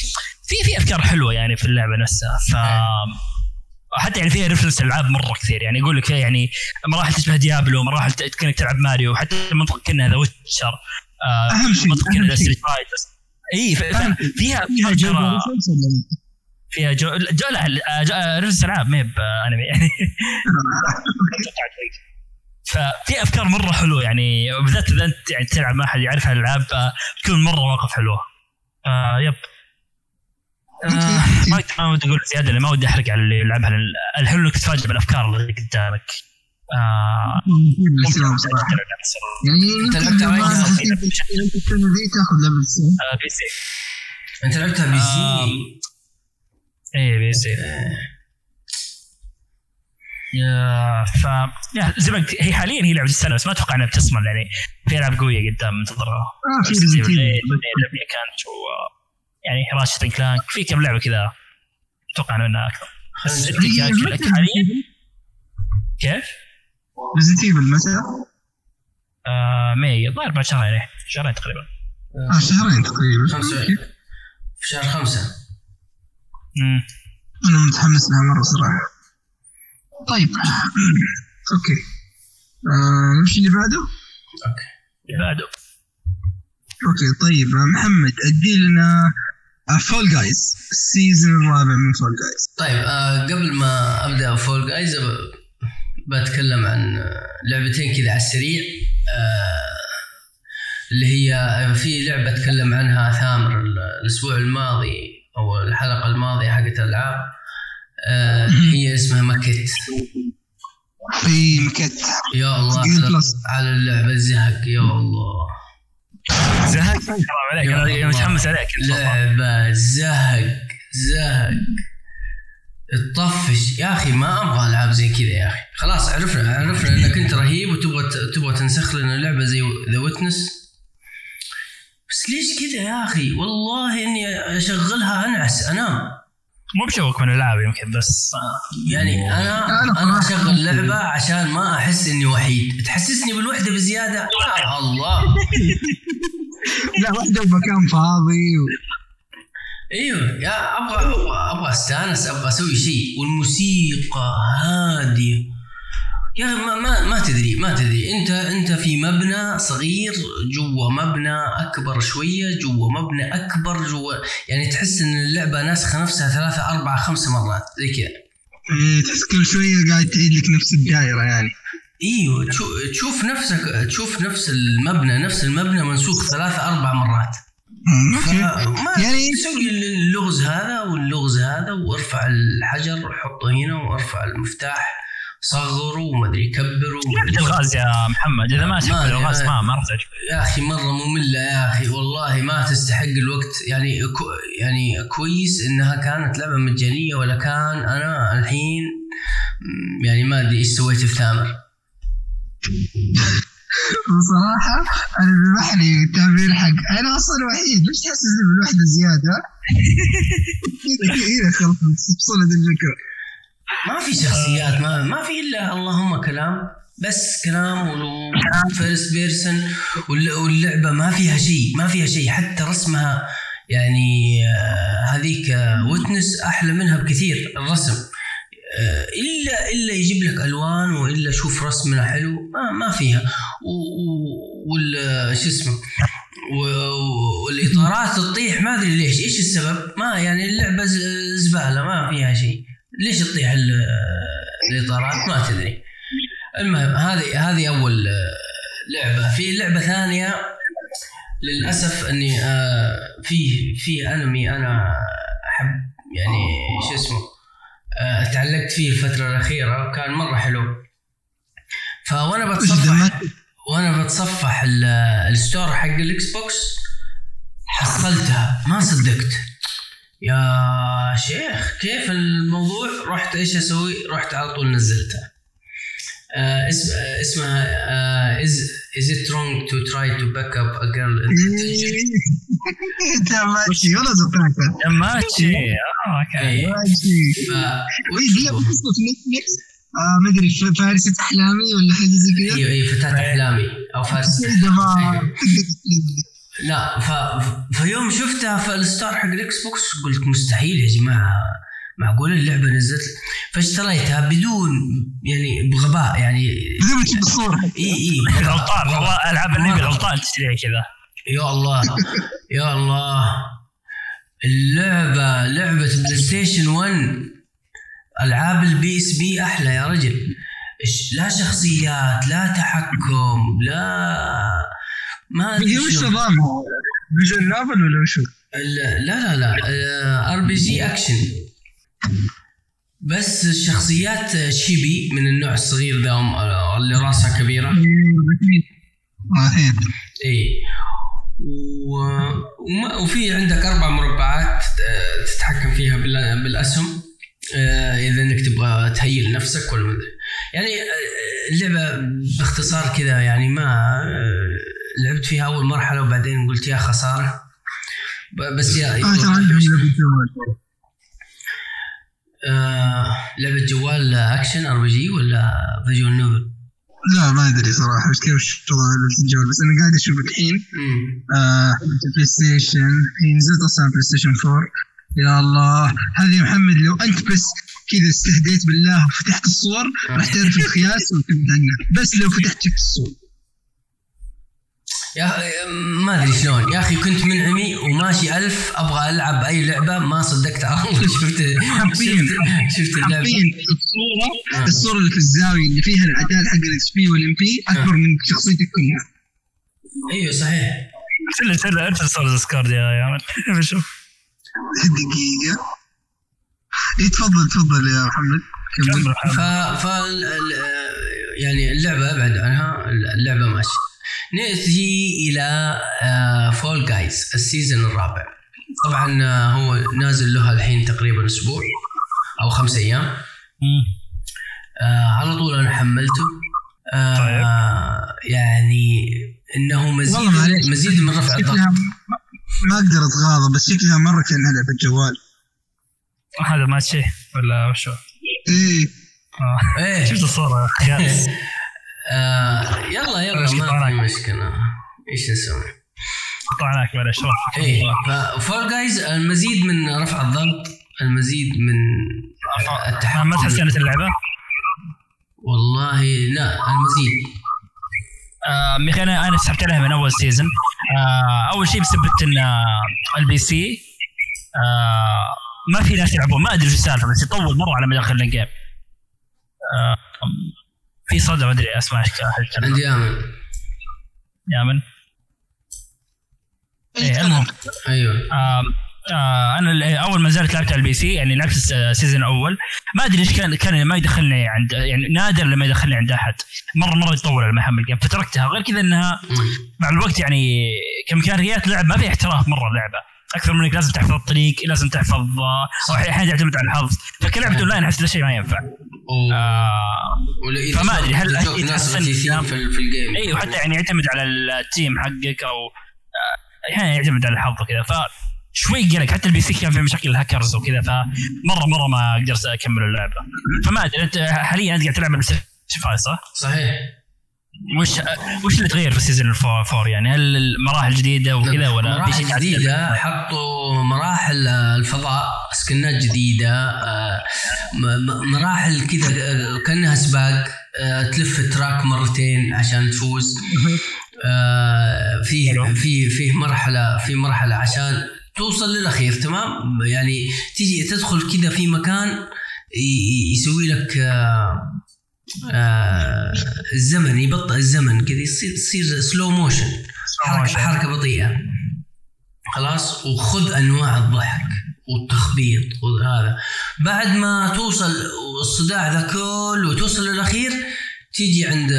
في في أفكار حلوة يعني في اللعبة نفسها. ف حتى يعني فيها reference ألعاب مرة كثير. يعني يقول لك فيها يعني مراحل تشبه Diablo مراحل كأنك تلعب ماريو حتى المنطقة كانها The Witcher آه أهم شيء منطقه كانها شيء. Street Fighters إي. فيها فيها JoJo reference؟ فيها جو جو لا آه، جو- آه، reference ألعاب ما هي بأنمي يعني ففي أفكار مرة حلوة يعني وبالذات إذا أنت يعني تلعب مع أحد يعرف هالألعاب آه، تكون مرة مواقف حلوة. آه yep. آه. ما ما ودي أقول زيادة ما ودي أحرق على اللي يلعبها الحلو انك تتفاجئ بالأفكار اللي قدامك. آه السلام صراحة يعني أنت يمكن لعبت لما على السنة ذي تاخذ لعبة السنة آه، PC أنت لعبتها PC آه. إيه PC يا ف يا زي ما قلت هي حاليا هي لعبة السنة بس ما أتوقع إنها بتصمل يعني في ألعاب قوية قدام منتظرها. آه في Resident Evil 8 اللي كانت و يعني Ratchet Clank في كم لعبة كذا أتوقع إنها أكثر. بس حاليا؟ كيف؟ Resident Evil متى؟ آه May الظاهر بعد شهرين إيه، شهرين تقريبا. آه شهرين تقريبا. خمسة. في شهر خمسة. مم. أنا متحمس لها مرة صراحة. طيب. (clears throat) okay. آه نمشي اللي بعده؟ okay. بعده. okay طيب. آه، محمد أدي لنا Fall Guys ال season الرابع من Fall Guys طيب آه قبل ما أبدأ Fall Guys بتكلم عن آه، لعبتين كذا على السريع. آه اللي هي في لعبة تكلم عنها ثامر ال- الأسبوع الماضي أو الحلقة الماضية حقت الألعاب. آه هي اسمها ماكيت في مكت. يا الله. على اللعبة الزهق يا الله. زهق حرام عليك أنا. متحمس عليك لعبه زهق زهق. تطفش. يا أخي ما أبغى العاب زي كذا يا أخي. خلاص عرفنا عرفنا إنك أنت رهيب وتبغى تبغى تنسخ لنا لعبة زي The Witness بس ليش كذا يا أخي؟ والله إني أشغلها أنعس أنام. مو بشوك من الالعاب يمكن بس. يعني أنا أنا أنا أشغل لعبة عشان ما أحس إني وحيد. تحسسني بالوحدة بزيادة؟ يا الله. (laughs) لا واحدة بمكان فاضي و... إيوه. يا أبغى أبغى أستانس أبغى أسوي شيء. والموسيقى هادية. يا أخي ما ما ما تدري ما تدري. انت أنت في مبنى صغير جوا مبنى أكبر شوية جوا مبنى أكبر جوا يعني تحس إن اللعبة ناسخة نفسها ثلاثة أربعة خمسة مرات زي كذا. إيه، تحس كل شوية قاعد تعيد لك نفس الدائره يعني. إيوه تشوف نفسك تشوف نفس المبنى نفس المبنى منسوخ ثلاثة أربع مرات. ما يعني- سوي اللغز هذا واللغز هذا وارفع الحجر وحطه هنا وارفع المفتاح. صغره ومدري كبره لعبه ومدري الغاز يا محمد إذا ما تحب ما- الغاز ما ما راح تعجبك يا أخي مرة مملة يا أخي والله ما تستحق الوقت. يعني كو يعني كويس إنها كانت لعبة مجانية ولا كان أنا الحين يعني ما أدري إيش سويت في ثامر بصراحة أنا بيبحني التعبير حق أنا أصلا وحيد ليش تحسسني بالوحدة زيادة؟ كذا كذا خلاص بصلة الفكرة. ما في شخصيات ما ما في إلا اللهم كلام بس كلام و first person واللعبة ما فيها شيء ما فيها شيء. حتى رسمها يعني آه، هذيك Witness أحلى منها بكثير الرسم. آه، الا إلا يجيب لك ألوان وإلا شوف رسمنا حلو ما ما فيها. وال شو اسمه؟ والإطارات تطيح ما أدري ليش. إيش السبب؟ ما يعني اللعبة زبالة ما فيها شيء. ليش تطيح ال- الإطارات؟ ما تدري. المهم هذه هذه أول آه، لعبة. في لعبة ثانية للأسف إني آه، في في أنمي أنا أحب يعني شو اسمه آه، تعلقت فيه الفترة الأخيرة وكان مرة حلو. فوأنا بتصفح؟ وأنا بتصفح ال- ال store حق ال Xbox حصلتها. ما صدقت. يا شيخ كيف الموضوع؟ رحت إيش أسوي؟ رحت على طول نزلتها آه اسم آه اسمها آه is is it wrong to try to back up a girl in (laughs) ماشي ولا زفاكة ماتشي آه أوكي. قصة في نتفلكس ما أدري فارسة أحلامي ولا حاجة زي كذا أيوه أيوه فتاة أحلامي أو فارس. إذا ما أيوة. لا ف... فيوم شفتها في ال store حق ال Xbox قلت مستحيل يا جماعة معقول اللعبة نزلت؟ فاشتريتها بدون يعني بغباء يعني ما تشوف الصورة إي إي. بالغلطان والله ألعاب النبي بالغلطان تشتريها كذا. يا الله يا الله. اللعبة لعبة PlayStation 1 العاب ال PSP أحلى يا رجل. لا شخصيات لا تحكم لا ما أدري هي وش. نظامها؟ visual novel ولا وشو؟ لا لا لا. RPG action بس الشخصيات chibi من النوع الصغير ذا اللي راسها كبيرة. أكيد أكيد إي. و... وما... وفي عندك أربع مربعات آه، تتحكم فيها بال... بالأسهم. آه، إذا إنك تبغى ت heal نفسك ولا يعني آه، اللعبة باختصار كذا يعني ما آه، لعبت فيها أول مرحلة وبعدين قلت يا خسارة. بس يا. آه لعبة جوال. action RPG ولا visual novel؟ لا ما أدري صراحة كيف لعبة الجوال بس أنا قاعد أشوف الحين. آه PlayStation هي نزلت أصلا PlayStation 4 يا الله. هذه يا محمد لو أنت بس كذا استهديت بالله وفتحت الصور راح تعرف القياس وتبدأ بس لو فتحت شفت الصور. يا ما أدري شلون. يا أخي كنت منعمي وماشي ألف أبغى ألعب أي لعبة ما صدقت. (laughs) على طول شفت حرفياً. شفت, شفت اللعبة. حرفيا الصورة آه. الصورة اللي في الزاوية اللي فيها العداد حق ال XP وال MP أكبر من شخصيتك كلها. أيوه صحيح. ارسل ارسل ارسل صور Discord يا يا عمل (laughs) بشوف. دقيقة. إيه تفضل تفضل يا محمد. ف ف يعني اللعبة ابعد عنها اللعبة ماشي. نأتي إلى Fall Guys ال season الرابع. طبعا آه، هو نازل له الحين تقريبا أسبوع أو خمس أيام. مم. آه على طول أنا حملته. آه طيب. يعني إنه مزيد والله معليش. مزيد من رفع الضغط. شكلها ما- ما أقدر أتغاضى بس شكلها مرة كأنها لعبة جوال. هذا ماتشي ولا وشو؟ إيه. آه. إيه. شفت الصورة خياس (laughs) آه يلا يلا ما في. مشكلة. إيش نسوي؟ قطعناك معلش روح إيه ففول جايز المزيد من رفع الضغط المزيد من التحكم. ما تحسنت اللعبة؟ والله لا المزيد. آه، أنا أنا سحبت عليها من أول season آه أول شيء بسبب إن آه، ال PC آه ما في ناس يلعبون. ما أدري إيش السالفة بس يطول مرة على ما يدخل ال game. آه في صدى ما أدري أسمع إيش كان- عندي امل يا من إيه المهم أيوه. آه آه أنا أول ما نزلت لعبت على ال PC يعني لعبت الس- ال season الأول ما أدري إيش كان كان ما يدخلني عند يعني نادر لما يدخلني عند أحد. مره مرة يطول على ما احصل ال game فتركتها. غير كذا إنها. مع الوقت يعني كامكانيات لعب ما فيها احتراف مرة اللعبه أكثر من انك لازم تحفظ الطريق لازم تحفظ آه، أو أحيانا تعتمد على الحظ فكلعبة أونلاين أحس ذا الشيء ما ينفع. آه فما أدري، هل- ناس رثيثين في, في ال game. اي وحتى يعني يعتمد على ال team حقك أو آه، أحيانا يعتمد على الحظ وكذا. ف شوي قلق حتى ال PC كان فيه مشاكل الهاكرز وكذا فمره مرة ما قدرت أكمل اللعبة. فما أدري أنت حاليا أنت قاعد تلعب ال Play صح؟ صحيح. وش وش اللي تغير في ال season ال four يعني هل المراحل جديدة وكذا ولا في شيء مراحل؟ جديدة حطوا مراحل الفضاء سكنات جديدة آه، مراحل كذا آه، كأنها سباق آه، تلف ال track مرتين عشان تفوز في. في في مرحلة في مرحلة عشان توصل للأخير تمام يعني تيجي تدخل كذا في مكان يسوي لك آه، الزمن يبطئ الزمن كذا يصير يصير slow motion حركة, حركة بطيئة. خلاص؟ وخذ أنواع الضحك والتخبيط وهذا. بعد ما توصل الصداع ذا كله وتوصل للأخير تيجي عند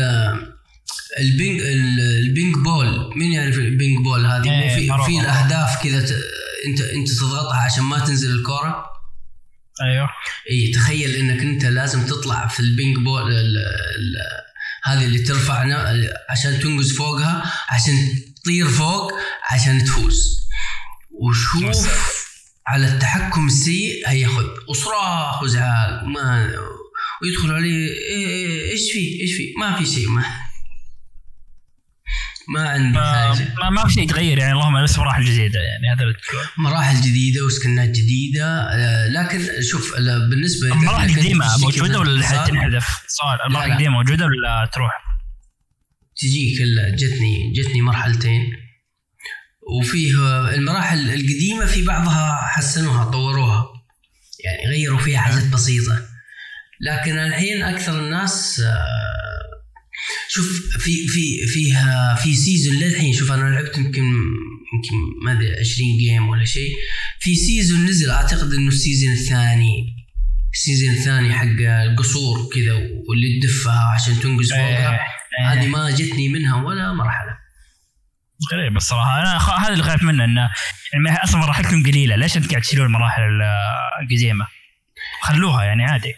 ال pin ال- ال pinball. مين يعرف ال pinball هذه؟ إيه، في في. الأهداف كذا انت أنت تضغطها عشان ما تنزل الكورة؟ أيوه. اي تخيل إنك أنت لازم تطلع في ال pinball ال ال هذه اللي ترفعنا عشان تنقز فوقها عشان تطير فوق عشان تفوز. وشوف على التحكم السيء هياخذ. وصراخ وزعاق ما ويدخل عليه إيه إيه إيش في؟ إيش في؟ ما في شيء ما ما عندي ما, حاجة ما, ما في شيء يتغير يعني اللهم بس مراحل جديدة يعني هذا اللي. مراحل جديدة وسكنات جديدة آه، لكن شوف ال- بالنسبة المراحل القديمة موجودة ولا تنحذف؟ سؤال المراحل. القديمة موجودة ولا تروح؟ تجيك جتني جتني مرحلتين وفيه المراحل القديمة في بعضها حسنوها طوروها يعني غيروا فيها حاجات بسيطة لكن الحين أكثر الناس آه، شوف في في فيها في season للحين شوف أنا لعبت يمكن يمكن ما أدري 20 game ولا شيء. في season نزل أعتقد إنه ال season الثاني ال season الثاني حق القصور كذا واللي تدفها عشان تنقز فوقها إيه. هذه ما جتني منها ولا مرحلة. غريب الصراحة. أنا خ... هذا اللي خايف منه إنه يعني أصلا مراحلكم قليلة. ليش أنت قاعد تشيلون المراحل ال- القديمه؟ خلوها يعني عادي.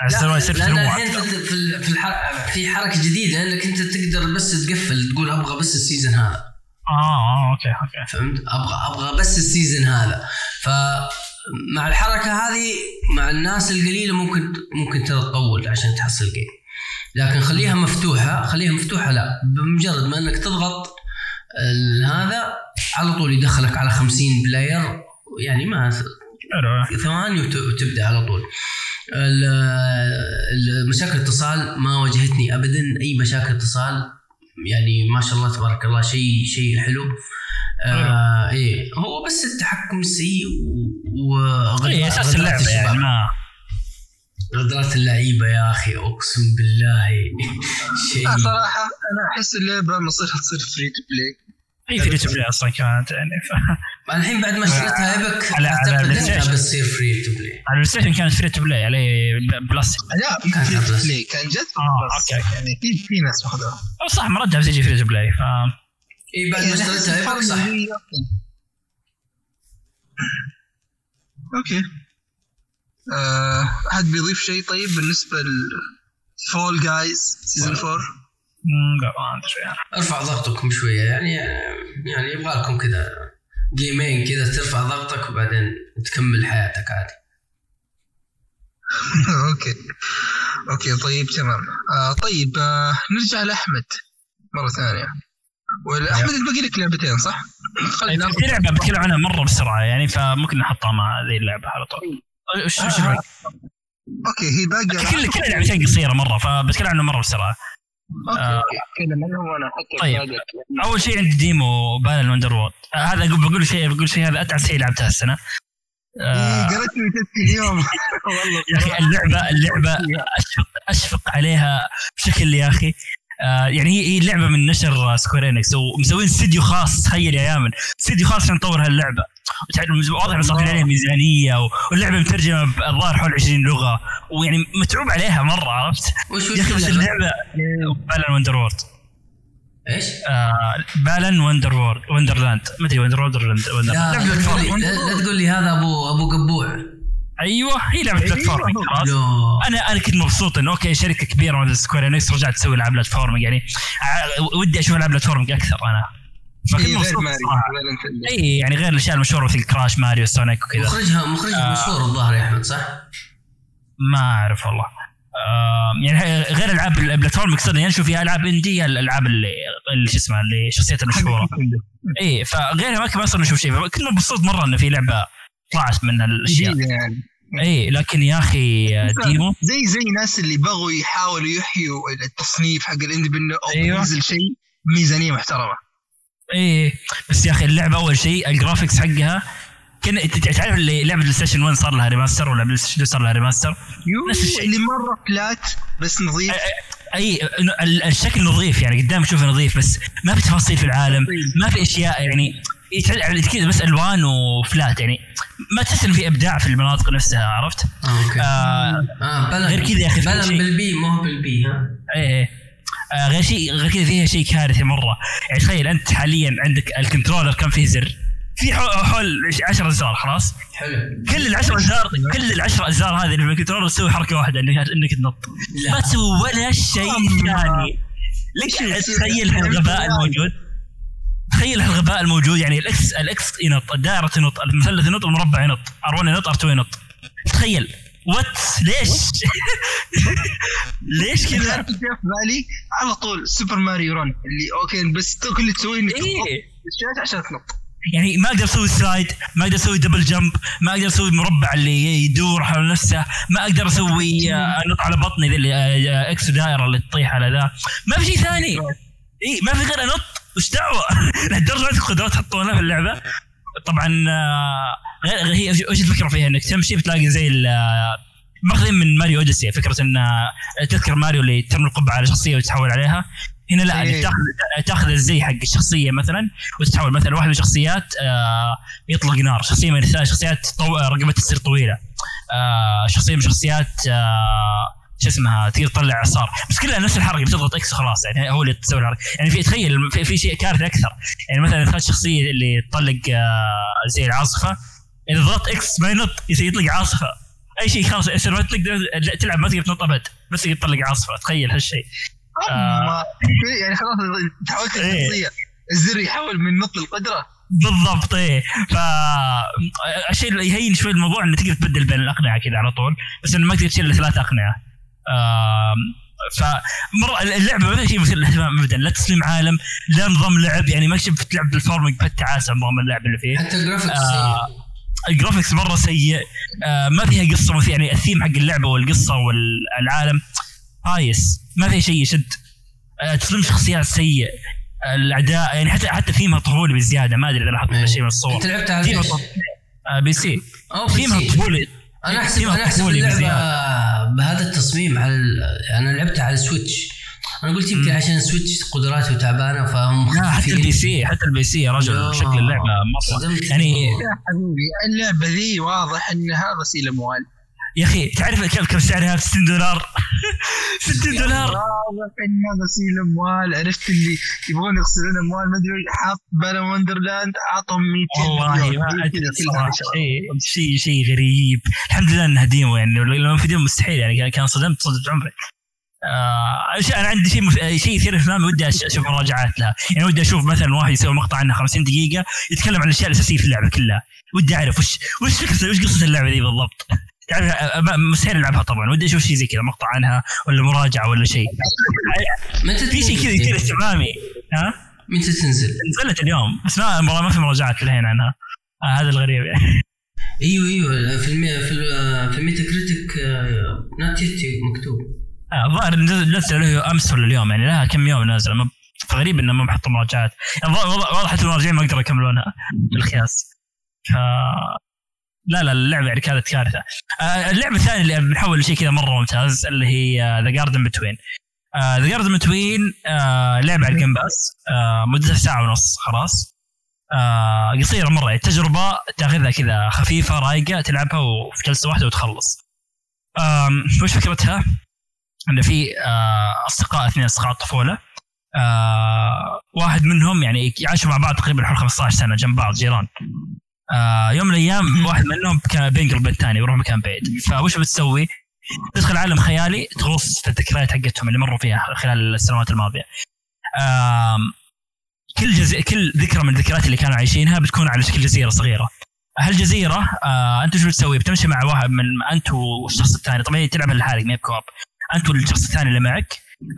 على يصير. في في في. في حركة جديدة إنك أنت تقدر بس تقفل تقول أبغى بس ال season هذا آه آه okay okay فهمت؟ أبغى أبغى بس ال season هذا فمع الحركة هذه مع الناس القليلة ممكن ممكن ترى تطول عشان تحصل game لكن خليها مفتوحة خليها مفتوحة لا بمجرد ما إنك تضغط هذا على طول يدخلك على 50 player يعني ما ثواني وت- وتبدأ على طول مشاكل الاتصال ما واجهتني ابدا. أي مشاكل اتصال يعني ما شاء الله تبارك الله شيء شيء حلو. آه إيه هو بس التحكم سيء و اي أساس وغدرات اللعبة الشباب. يعني ما غدرات اللعيبة يا أخي أقسم بالله. (laughs) شيء. صراحة أنا أحس اللعبة مصيرها تصير free to play free to play أصلا كانت يعني ف... (laughs) الحين بعد ما اشتريتها Epic على- على. بتصير free to play على ال Play Station كانت free to play عليه Plus لا مو كان free to. play كان جد بس أوكي. يعني في في ناس ماخذوها أو صح مرجع بس يجي free to play ف اي بعد ما اشتريتها Epic أحس صح. أوكي. آه، أحد بيضيف شيء طيب بالنسبة ل Fall Guys season 4 مم، لا ما ادري يعني ارفع ضغطكم شوية يعني يعني يبغى لكم كذا جيمين كذا ترفع ضغطك وبعدين تكمل حياتك عادي. (laughs) أوكي. أوكي طيب تمام. آه طيب آه نرجع لأحمد مرة ثانية. ولا أحمد انت باقي لك لعبتين صح؟ خلينا في لعبة بتكلم عنها مرة بسرعة يعني فممكن نحطها مع ذي اللعبة على طول. وش آه. أوكي هي باقي كل كل لعبتين قصيرة مرة فبتكلم عنه مرة بسرعة. آه. طيب. أول شيء عندي demo Balan Wonderworld. آه هذا بقول شيء بقول شيء هذا اتعس شيء لعبتها السنة آه قرأت تويتات اليوم. (laughs) والله يا أخي اللعبه اللعبة اشفق أشفق عليها بشكل يا أخي. آه يعني هي هي لعبه من نشر Square Enix ومسوين استديو خاص. تخيل يا يامن. استديو خاص عشان نطور هاللعبة. واضح إن صار عليها ميزانية واللعبة مترجمة الظاهر حول 20 لغة. ويعني متعوب عليها مرة عرفت؟ وش يا أخي بس؟ اللعبة؟ Balan Wonderworld إيش؟ آه Balan Wonderworld Wonderland ما أدري Wonderworld ولا لا لا تقول لي هذا ابو أبو قبوع. أيوه هي لعبة platform خلاص. لا أنا أنا كنت مبسوط إنه أوكي شركة كبيرة مثل Square Enix رجعت تسوي العاب platforming يعني ودي أشوف العاب platforming أكثر أنا. فكنت إيه، غير مبسوط. اي يعني غير الأشياء المشهورة مثل Crash Mario Sonic وكذا. مخرجها مخرجها آه. مشهور الظاهر يا أحمد صح؟ ما أعرف والله. آه يعني غير العاب ال platform يقصد يعني نشوف فيها ألعاب indie الألعاب اللي اللي شو اسمها اللي شخصيتها مشهوره اي فغيرها ما كنا أصلا نشوف شيء. فكنت مبسوط مرة إنه في لعبة طلعت من الأشياء. يعني. اي لكن يا أخي demo؟ زي زي ناس اللي بغوا يحاولوا يحيوا التصنيف حق ال independent أو أيوة. ينزل شيء بميزانيه محترمة. إيه بس يا أخي اللعبة أول شيء ال graphics حقها كان تعرف اللي لعبة ال PlayStation 1 صار لها remaster ولا PlayStation 2 صار لها remaster نفس الشيء. اللي مرة flat بس نظيف. أي ال- الشكل نظيف يعني قدام تشوفه نظيف بس ما في تفاصيل في العالم ما في أشياء يعني يتعلق كذا بس ألوان و flat يعني ما تحس إنه في إبداع في المناطق نفسها عرفت؟ آه أوكي آه آه بلن غير كذا يا في بلن. بالبي ما هو بالبي ها إيه إيه. آه غير شيء غير كذا فيها شيء كارثي مرة يعني تخيل أنت حاليا عندك ال controller كم فيه زر؟ في حول- حول 10 أزرار خلاص حلو كل العشر ازرار كل العشر أزرار هذه اللي في ال controller تسوي حركة واحدة انك إنك تنط لا. ما تسوي ولا شيء ثاني لك تخيل هالغباء الموجود تخيل هالغباء الموجود يعني ال X ال X ينط الدائره تنط المثلث ينط المربع ينط R1 ينط R2 ينط. تخيل. what ليش؟ (laughs) ليش كذا؟ (laughs) في بالي على طول Super Mario Run اللي أوكي بس كل اللي تسويه إنك تنط بالشاشة عشان تنط. يعني ما أقدر أسوي slide ما أقدر أسوي double jump ما أقدر أسوي مربع اللي يدور حول نفسه ما أقدر أسوي آه، انط على بطني ذي اللي آه، آه، X دائره اللي تطيح على ذا. ما في شيء ثاني. اي ما في غير أنط. وش دعوة؟ (laughs) لهالدرجة عندك قدرات تحطونها في اللعبة. طبعا آه، غير هي وش الفكرة فيها؟ إنك تمشي بتلاقي زي آه، ماخذين من Mario Odyssey فكرة إن آه، تذكر ماريو اللي ترمي القبعة على شخصية وتتحول عليها. هنا لا إيه. تاخذ تاخذ الزي حق الشخصية مثلا وتتحول مثلا واحد من الشخصيات آه، يطلق نار. شخصية من الثلاث شخصيات طو... رقبتها تصير طويلة. آه شخصية من شخصيات آه شو اسمها تقدر تطلع إعصار. بس كلها نفس الحركة بتضغط X وخلاص يعني هو اللي تسوي الحركة. يعني في تخيل في, في شيء كارثه أكثر. يعني مثلا إذا الشخصيه اللي تطلق آه زي العاصفة إذا ضغطت إكس ما ينط يطلق عاصفة. أي شيء خلاص يصير ما تقدر تلعب ما تقدر تنط أبد بس تقدر تطلق عاصفة. تخيل هالشيء. آه. يعني خلاص تحولت إيه. الشخصيه الزر يحول من نط القدره بالضبط إيه. ف الشيء اللي يهين شوي الموضوع إنه تقدر تبدل بين الأقنعة كذا على طول بس إنه ما تقدر تشيل ثلاث أقنعة. آم، فمره اللعبة ما فيها شيء مثير للاهتمام ابدا. لا تصميم عالم لا نظام لعب يعني ما شفت لعب platforming بتعاسه نظام اللعب اللي فيه. حتى ال graphics آه ال graphics مرة سيء. آه ما فيها قصة مثير يعني الثيم حق اللعبة والقصة والعالم هايس. ما فيها شيء يشد. آه تصميم شخصيات سيء الاعداء يعني حتى حتى ثيمها طفولي بزيادة. ما أدري إذا لاحظت. شيء من الصور. أنت لعبت على آه PC. theme ها. طفولي. أنا احسب أنا أحسب اللعبة. بهذا التصميم على أنا لعبتها على ال Switch أنا قلت يمكن عشان ال Switch قدراته تعبانه فهم لا حتى. ال PC حتى ال PC يا رجل لا. شكل اللعبة مرة. يعني يا حبيبي اللعبة ذي واضح انها غسيل أموال يا أخي تعرف كم كم سعرها 60 دولار (laughs) 60 دولار. واضح انها غسيل أموال. عرفت اللي يبغون يغسلون أموال؟ ما أدري حاط Balan Wonderland اعطهم 200 والله ما أدري صراحة. شيء شيء غريب. الحمد لله إنها ديمو يعني لو في ديمو مستحيل يعني كان صدمت صدمت عمري. آه أنا عندي شيء مف... شيء يثير اهتمامي ودي أشوف مراجعات لها. يعني ودي أشوف مثلا واحد يسوي مقطع عنها 50 دقيقة يتكلم عن الأشياء الأساسية في اللعبة كلها. ودي أعرف وش وش فكره وش قصة اللعبة دي بالضبط؟ أ- مستحيل العبها طبعا. ودي أشوف شيء زي كذا مقطع عنها ولا مراجعة ولا شيء. متى في شيء كذا يثير اهتمامي ها؟ متى تنزل؟ نزلت اليوم. بس ما ما في مراجعات للحين عنها. آه هذا الغريب. يعني (laughs) أيوه أيوه. في المي... في ال... في ال Metacritic not yet مكتوب. آه، الظاهر نزل نزل له أمس ولا اليوم يعني. لها كم يوم نازله ما- فغريب إنه ما بحطوا مراجعات. يعني واضح المراجعين ما يقدروا يكملونها. بالقياس ف لا لا اللعبة يعني كانت كارثة. آه، اللعبة الثانية اللي بنحول لشيء كذا مرة ممتاز اللي هي The Garden Between The Garden Between لعبة على ال Game Pass مدتها ساعة ونص خلاص. آه، قصيرة مرة يعني تجربة تاخذها كذا خفيفة رايقة تلعبها وفي جلسة واحدة وتخلص. وش فكرتها؟ إنه في آه، أصدقاء اثنين أصدقاء الطفوله آه، واحد منهم يعني يعيشوا مع بعض تقريبا حول 15 سنة جنب بعض جيران. آه، يوم من الأيام واحد منهم كان بينقل بنت ثاني يروح مكان بعيد فوش بتسوي؟ تدخل عالم خيالي تغوص في الذكريات حقتهم اللي مروا فيها خلال السنوات الماضية. كل جز... كل ذكرى من الذكريات اللي كانوا عايشينها بتكون على شكل جزيرة صغيرة. هالجزيرة آه أنت شو بتسوي؟ بتمشي مع واحد من أنت والشخص الثاني طبعا هي تلعبها لحالك ما بكوب. أنت والشخص الثاني اللي معك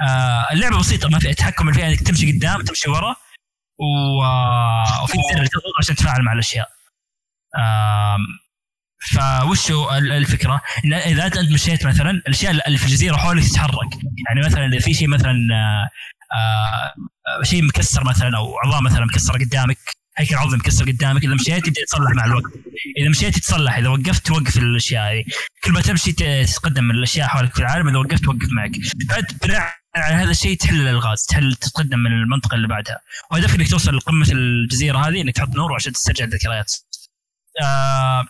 آه اللعبة بسيطة ما فيها تحكم فيها إنك تمشي قدام تمشي ورا و... آه، وفي زر تضغط عشان تتفاعل مع الأشياء. ال- الفكرة؟ إن إذا أنت مشيت مثلا الأشياء اللي في الجزيرة حولك تتحرك، يعني مثلا إذا في شيء مثلا آه، آه، شيء مكسر مثلا أو عظام مثلا مكسره قدامك هيكل عظمي مكسر قدامك إذا مشيت يبدا يتصلح مع الوقت. إذا مشيت يتصلح إذا وقفت توقف الأشياء هذه. كل ما تمشي تتقدم الأشياء حولك في العالم إذا وقفت توقف معك. فانت بناء على هذا الشيء تحل الألغاز تحل تتقدم من المنطقة اللي بعدها. وهدفك إنك توصل لقمة الجزيرة هذه إنك تحط نور عشان تسترجع الذكريات. آه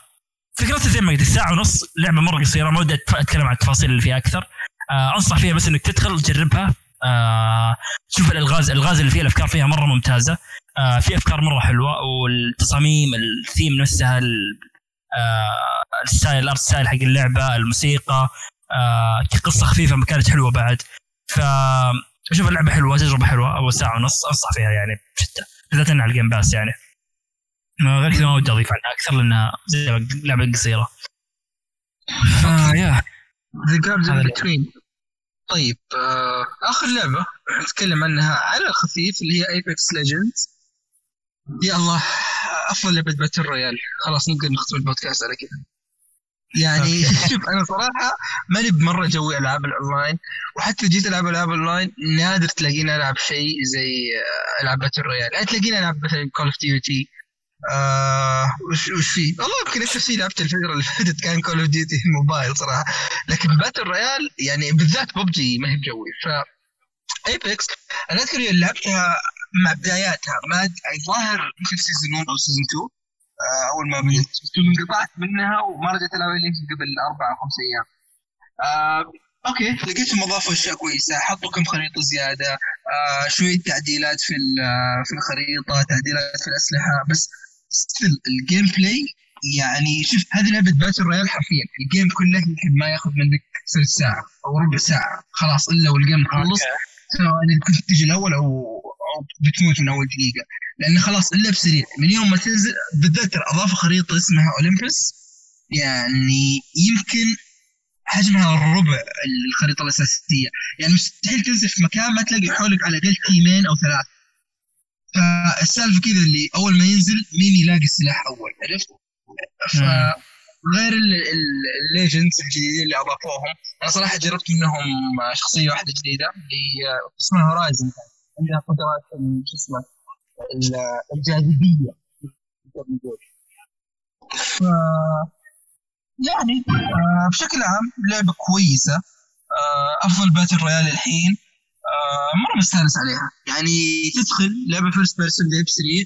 فكرتها زي ما قلت ساعة ونص لعبة مرة قصيرة ما ودي أتكلم عن التفاصيل اللي فيها أكثر. آه أنصح فيها بس إنك تدخل تجربها آه تشوف الالغاز الألغاز اللي فيها الأفكار فيها مرة ممتازة. آه في أفكار مرة حلوة والتصاميم الثيم نفسها آه ال style ال art style حق اللعبة الموسيقى آه قصه خفيفة ما كانت حلوة بعد. ف اللعبة حلوة تجربة حلوة أول ساعة ونص أنصح فيها يعني بشدة. بالذات على ال Game Pass يعني. غير كذا ما ودي أضيف عنها أكثر لانها لعبه قصيرة. آه (laughs) يا. The Garden Between طيب آه آخر لعبة نتكلم عنها على الخفيف اللي هي Apex Legends يا الله أفضل لعبة battle royale خلاص نقدر نختم البودكاست على كذا يعني (laughs) شوف أنا صراحة ماني بمرة جوي ألعاب الأونلاين وحتى جيت ألعب ألعاب اونلاين نادر تلاقيني ألعب شيء زي آه، ألعاب battle royale يعني تلاقيني ألعب مثلا Call of Duty آه وش وش في؟ والله يمكن أكثر شيء لعبت الفترة اللي فاتت كان Call of Duty Mobile صراحة. لكن battle royale يعني بالذات ببجي ما هي بجوي. ف Apex أنا أذكر يوم لعبتها مع بداياتها ما الظاهر يمكن season 1 أو season 2 آه، أول ما بدأت. ثم انقطعت منها وما رجعت العبها الا يمكن قبل أربع أو خمس أيام. آه، okay. لقيتهم أضافوا أشياء كويسة. حطوا كم خريطة زيادة. آه، شوية تعديلات في آه، في الخريطة تعديلات في الأسلحة. بس still ال gameplay يعني شوف هذه لعبة battle royale حرفيا. ال game كله يمكن ما ياخذ منك ثلث ساعة أو ربع ساعة. خلاص إلا وال game خلص. سواء اذا كنت تجي الأول أو أو بتموت من أول دقيقة. لأن خلاص اللعب سريع من يوم ما تنزل بالذات اضافوا خريطة اسمها Olympus يعني يمكن حجمها ربع الخريطة الأساسية. يعني مستحيل تنزل في مكان ما تلاقي حولك على الاقل تيمين أو ثلاث فالسالفة كذا اللي أول ما ينزل مين يلاقي السلاح أول عرفت؟ فغير ال legends الجديدين اللي أضافوهم أنا صراحة جربت منهم شخصية واحدة جديدة اللي اسمها Horizon عندها قدرات شو اسمه ال- الجاذبية. ف يعني آه، بشكل عام لعبة كويسة آه، أفضل battle royale الحين آه، مرة مستانس عليها. يعني تدخل لعبة first person لعب سريع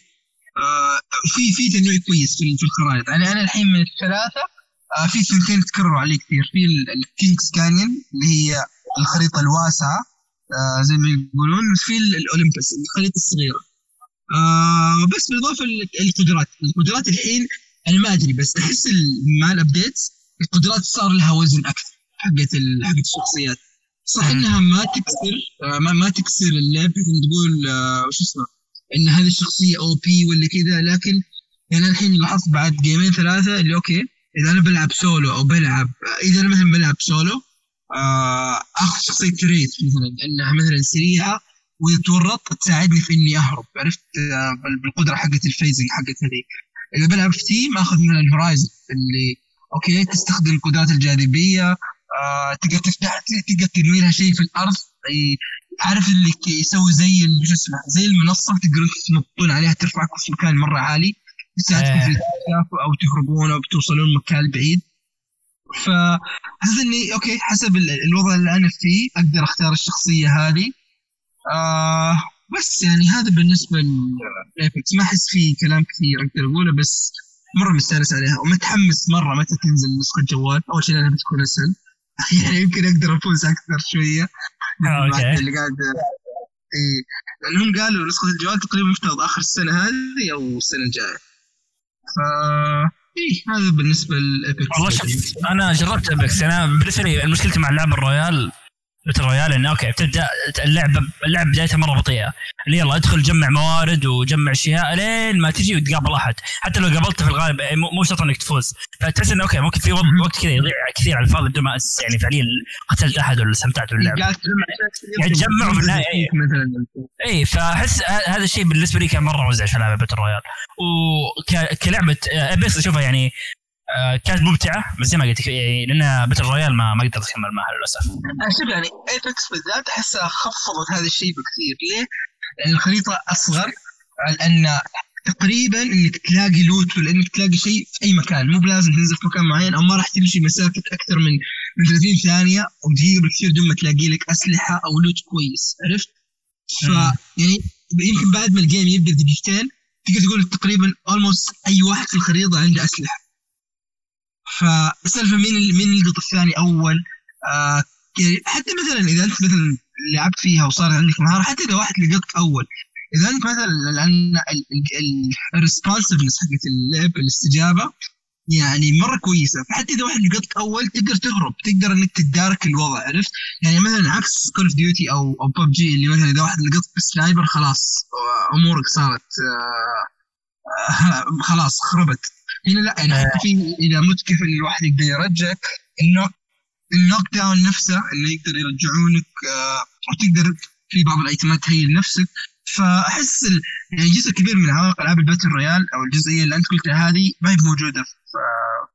في في تنويع كويس في الخرائط. يعني أنا الحين من الثلاثة آه، في ثنتين تكرروا علي كثير. في ال Kings Canyon اللي هي الخريطة الواسعة آه، زي ما يقولون. في ال- ال Olympus الخريطة الصغيرة. آه، بس بالإضافة للقدرات. القدرات الحين أنا ما أدري بس أحس مع ال update القدرات صار لها وزن أكثر حقت حقت الشخصيات. صح. إنها ما تكسر آه، ما, ما تكسر اللعب بحيث تقول آه، وش اسمه؟ إن هذه الشخصية OP ولا كذا لكن يعني الحين لاحظت بعد جيمين ثلاثة اللي okay إذا أنا بلعب سولو أو بلعب إذا أنا مثلا بلعب سولو آه، اخذ شخصية Wraith مثلا إنها مثلا سريعة واذا تورطت تساعدني في إني أهرب عرفت؟ بال- بالقدرة حقت ال phasing حقت هذه إذا بلعب في team آخذ مثلا Horizon اللي okay تستخدم قدرات الجاذبية آه، تقدر تفتح تقدر ترمي لها شيء في الأرض. عارف اللي يسوي زي شو اسمه زي المنصة تقدرون تنطون عليها ترفعكم في مكان مرة عالي. تساعدكم في إيه. الاكتشاف أو تهربون أو توصلون مكان بعيد. فحسيت إني okay حسب ال- الوضع اللي أنا فيه أقدر أختار الشخصية هذه. آه بس يعني هذا بالنسبة ل Apex ما أحس فيه كلام كثير أقدر أقوله بس مرة مستانس عليها. ومتحمس مرة متى تنزل نسخة جوال. أول شيء لأنها بتكون أسهل. (laughs) يعني يمكن أقدر أفوز أكثر شوية. آه، okay. اللي قاعد إي. لأنهم قالوا نسخة الجوال تقريبا مفترض آخر السنة هذه أو السنة الجاية. ف إيه هذا بالنسبة ل Apex والله شوف أنا جربت Apex أنا بالنسبة لي مشكلتي مع اللعب ال royale battle royale انه okay بتبدأ اللعبه اللعبة بدايتها مرة بطيئة. اللي يلا ادخل جمع موارد وجمع أشياء لين ما تجي وتقابل أحد. حتى لو قابلته في الغالب إيه، مو شرط إنك تفوز. فتحس إنه okay ممكن في وقت كذا يضيع كثير على الفاضي بدون ما يعني فعليا قتلت أحد ولا استمتعت باللعبة. تجمع. يعني تجمعوا في النهاية،. مثلا اي فأحس هذا الشيء بالنسبة لي كان مرة مزعج في لعبة battle royale وكلعبه Apex اشوفها يعني آه، كانت ممتعة بس زي ما قلت يعني لانها battle royale ما ما قدرت أكمل معها للأسف شوف يعني Apex بالذات احسها خفضت هذا الشيء بكثير ليه؟ لأن الخريطة أصغر لأن تقريبا إنك تلاقي loot ولا انك تلاقي شيء في أي مكان مو بلازم تنزل في مكان معين أو ما راح تمشي مسافة أكثر من من 30 ثانية ودقيقه بالكثير دون ما تلاقي لك أسلحة أو loot كويس عرفت؟ ف. يعني يمكن بعد ما ال game يبدأ دقيقتين تقدر تقول تقريبا almost أي واحد في الخريطة عنده أسلحة فالسالفه مين مين لقى الثاني أول؟ آه يعني حتى مثلا إذا أنت مثلا لعبت فيها وصار عندك مهارة حتى إذا واحد لقطك أول إذا أنت مثلا لأن ال responsiveness حقت اللعب الاستجابة يعني مرة كويسة. فحتى إذا واحد لقطك أول تقدر تهرب تقدر إنك تتدارك الوضع عرفت؟ يعني مثلا عكس Call of Duty أو أو ببجي اللي مثلا إذا واحد لقطك بال sniper خلاص أمورك صارت آه، آه، خلاص خربت. هنا لا يعني حتى في اذا مت كيف الواحد يقدر يرجعك. ال knock ال knock down نفسه انه يقدر يرجعونك آه، وتقدر في بعض الأيتمات تهيئ لنفسك فأحس يعني جزء كبير من عوائق ألعاب ال battle royale أو الجزئية اللي أنت قلتها هذه ما هي موجودة في آه،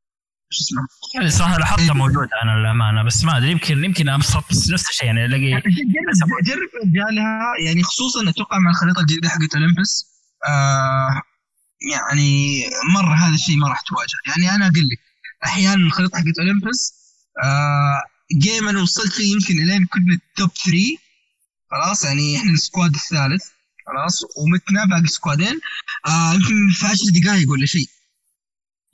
شو اسمه؟ يعني صراحة لاحظتها موجوده أنا للامانه بس ما أدري يمكن يمكن أبسط بس نفس الشيء يعني ألاقي جرب جرب رجالها يعني خصوصا أتوقع مع الخريطة الجديدة حقت Olympus آه يعني مرة هذا الشيء ما راح تواجه. يعني أنا أقول لك أحيانا الخريطة حقت Olympus آه game أنا وصلت فيه يمكن إلين كنا ال top 3 خلاص؟ يعني إحنا ال squad الثالث خلاص؟ ومتنا باقي سكوادين. آه يمكن في 10 دقائق ولا شيء.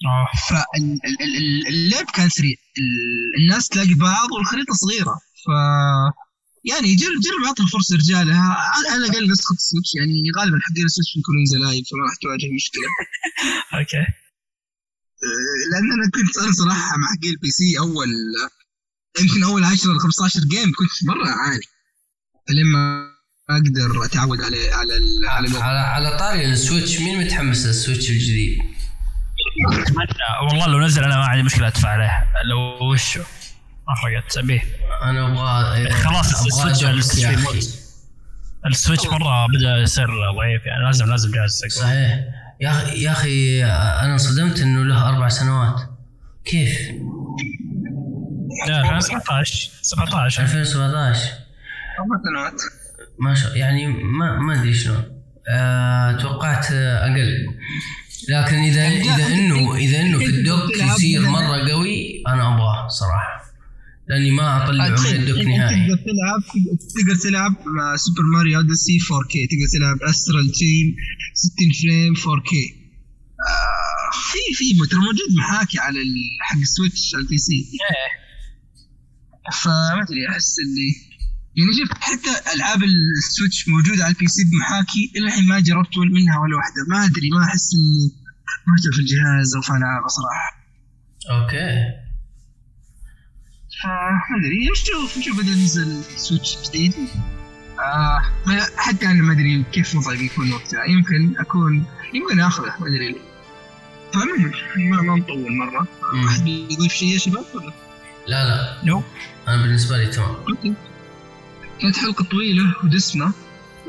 آه. فاللعب كان سريع. ال- الناس تلاقي بعض والخريطة صغيرة. ف يعني جرب جرب اعطها فرصة رجالها. على الاقل نسخة ال Switch يعني غالبا حقين ال Switch بيكونون زلايب فما راح تواجه مشكلة. (laughs) okay. أه، لأن أنا كنت أنا صراحة مع حقين ال PC أول يمكن أول 10 ولا 15 game كنت مرة اعاني لما أقدر أتعود على على ال- على على على طاري ال Switch مين متحمس لل Switch الجديد؟ اتمنى والله لو نزل أنا ما عندي مشكلة أدفع عليه. لو وش؟ ما فرقت ابيه أنا أبغى خلاص أبغى ال Switch ال Switch. مرة بدأ يصير ضعيف يعني لازم لازم جهاز. صحيح. يا أخي يا أخي أنا انصدمت إنه له أربع سنوات. كيف؟ لا 2017 17 2017 أربع سنوات. ما شاء يعني ما ما أدري شلون. آه، توقعت أقل. لكن اذا إذا انه إذا إنه في ال dock يصير مرة قوي أنا أبغاه صراحة. لأني ما اطلعه من تخيل ال dock نهائي. تقدر تلعب تقدر تلعب مع Super Mario Odyssey 4K تقدر تلعب Astral Chain 60 frame 4K آه في في ترى موجود محاكي على ال- حق ال Switch على ال PC. إيه. فما أدري أحس اللي يعني شوف حتى ألعاب ال Switch موجودة على ال PC بمحاكي إلى الحين ما جربت منها ولا واحدة. ما أدري ما أحس إني مهتم في الجهاز أو في ألعاب صراحة. Okay. فما أدري. نشوف نشوف اذا نزل Switch جديد. آه ما- حتى أنا ما أدري كيف وضعي بيكون وقتها. يمكن اكون يمكن آخذه ما أدري. ليه فالمهم ما ما نطول مرة. احد بيضيف شيء يا شباب ولا؟ لا لا. No. أنا بالنسبة لي تمام. Okay. كانت حلقه طويلة ودسمة.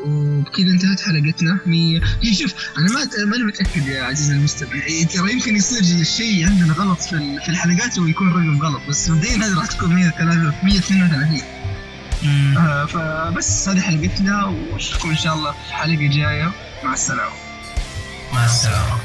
وبكذا انتهت حلقتنا. مية هي شوف أنا ما ماني متأكد يا عزيزي المستمع. إيه، ترى يمكن يصير الشيء عندنا غلط في في الحلقات ويكون الرقم غلط بس مبدئيا هذه راح تكون 133 132 مم. آه فبس هذه حلقتنا وأشوفكم إن شاء الله في حلقة جاية. مع السلامة. مع السلامة.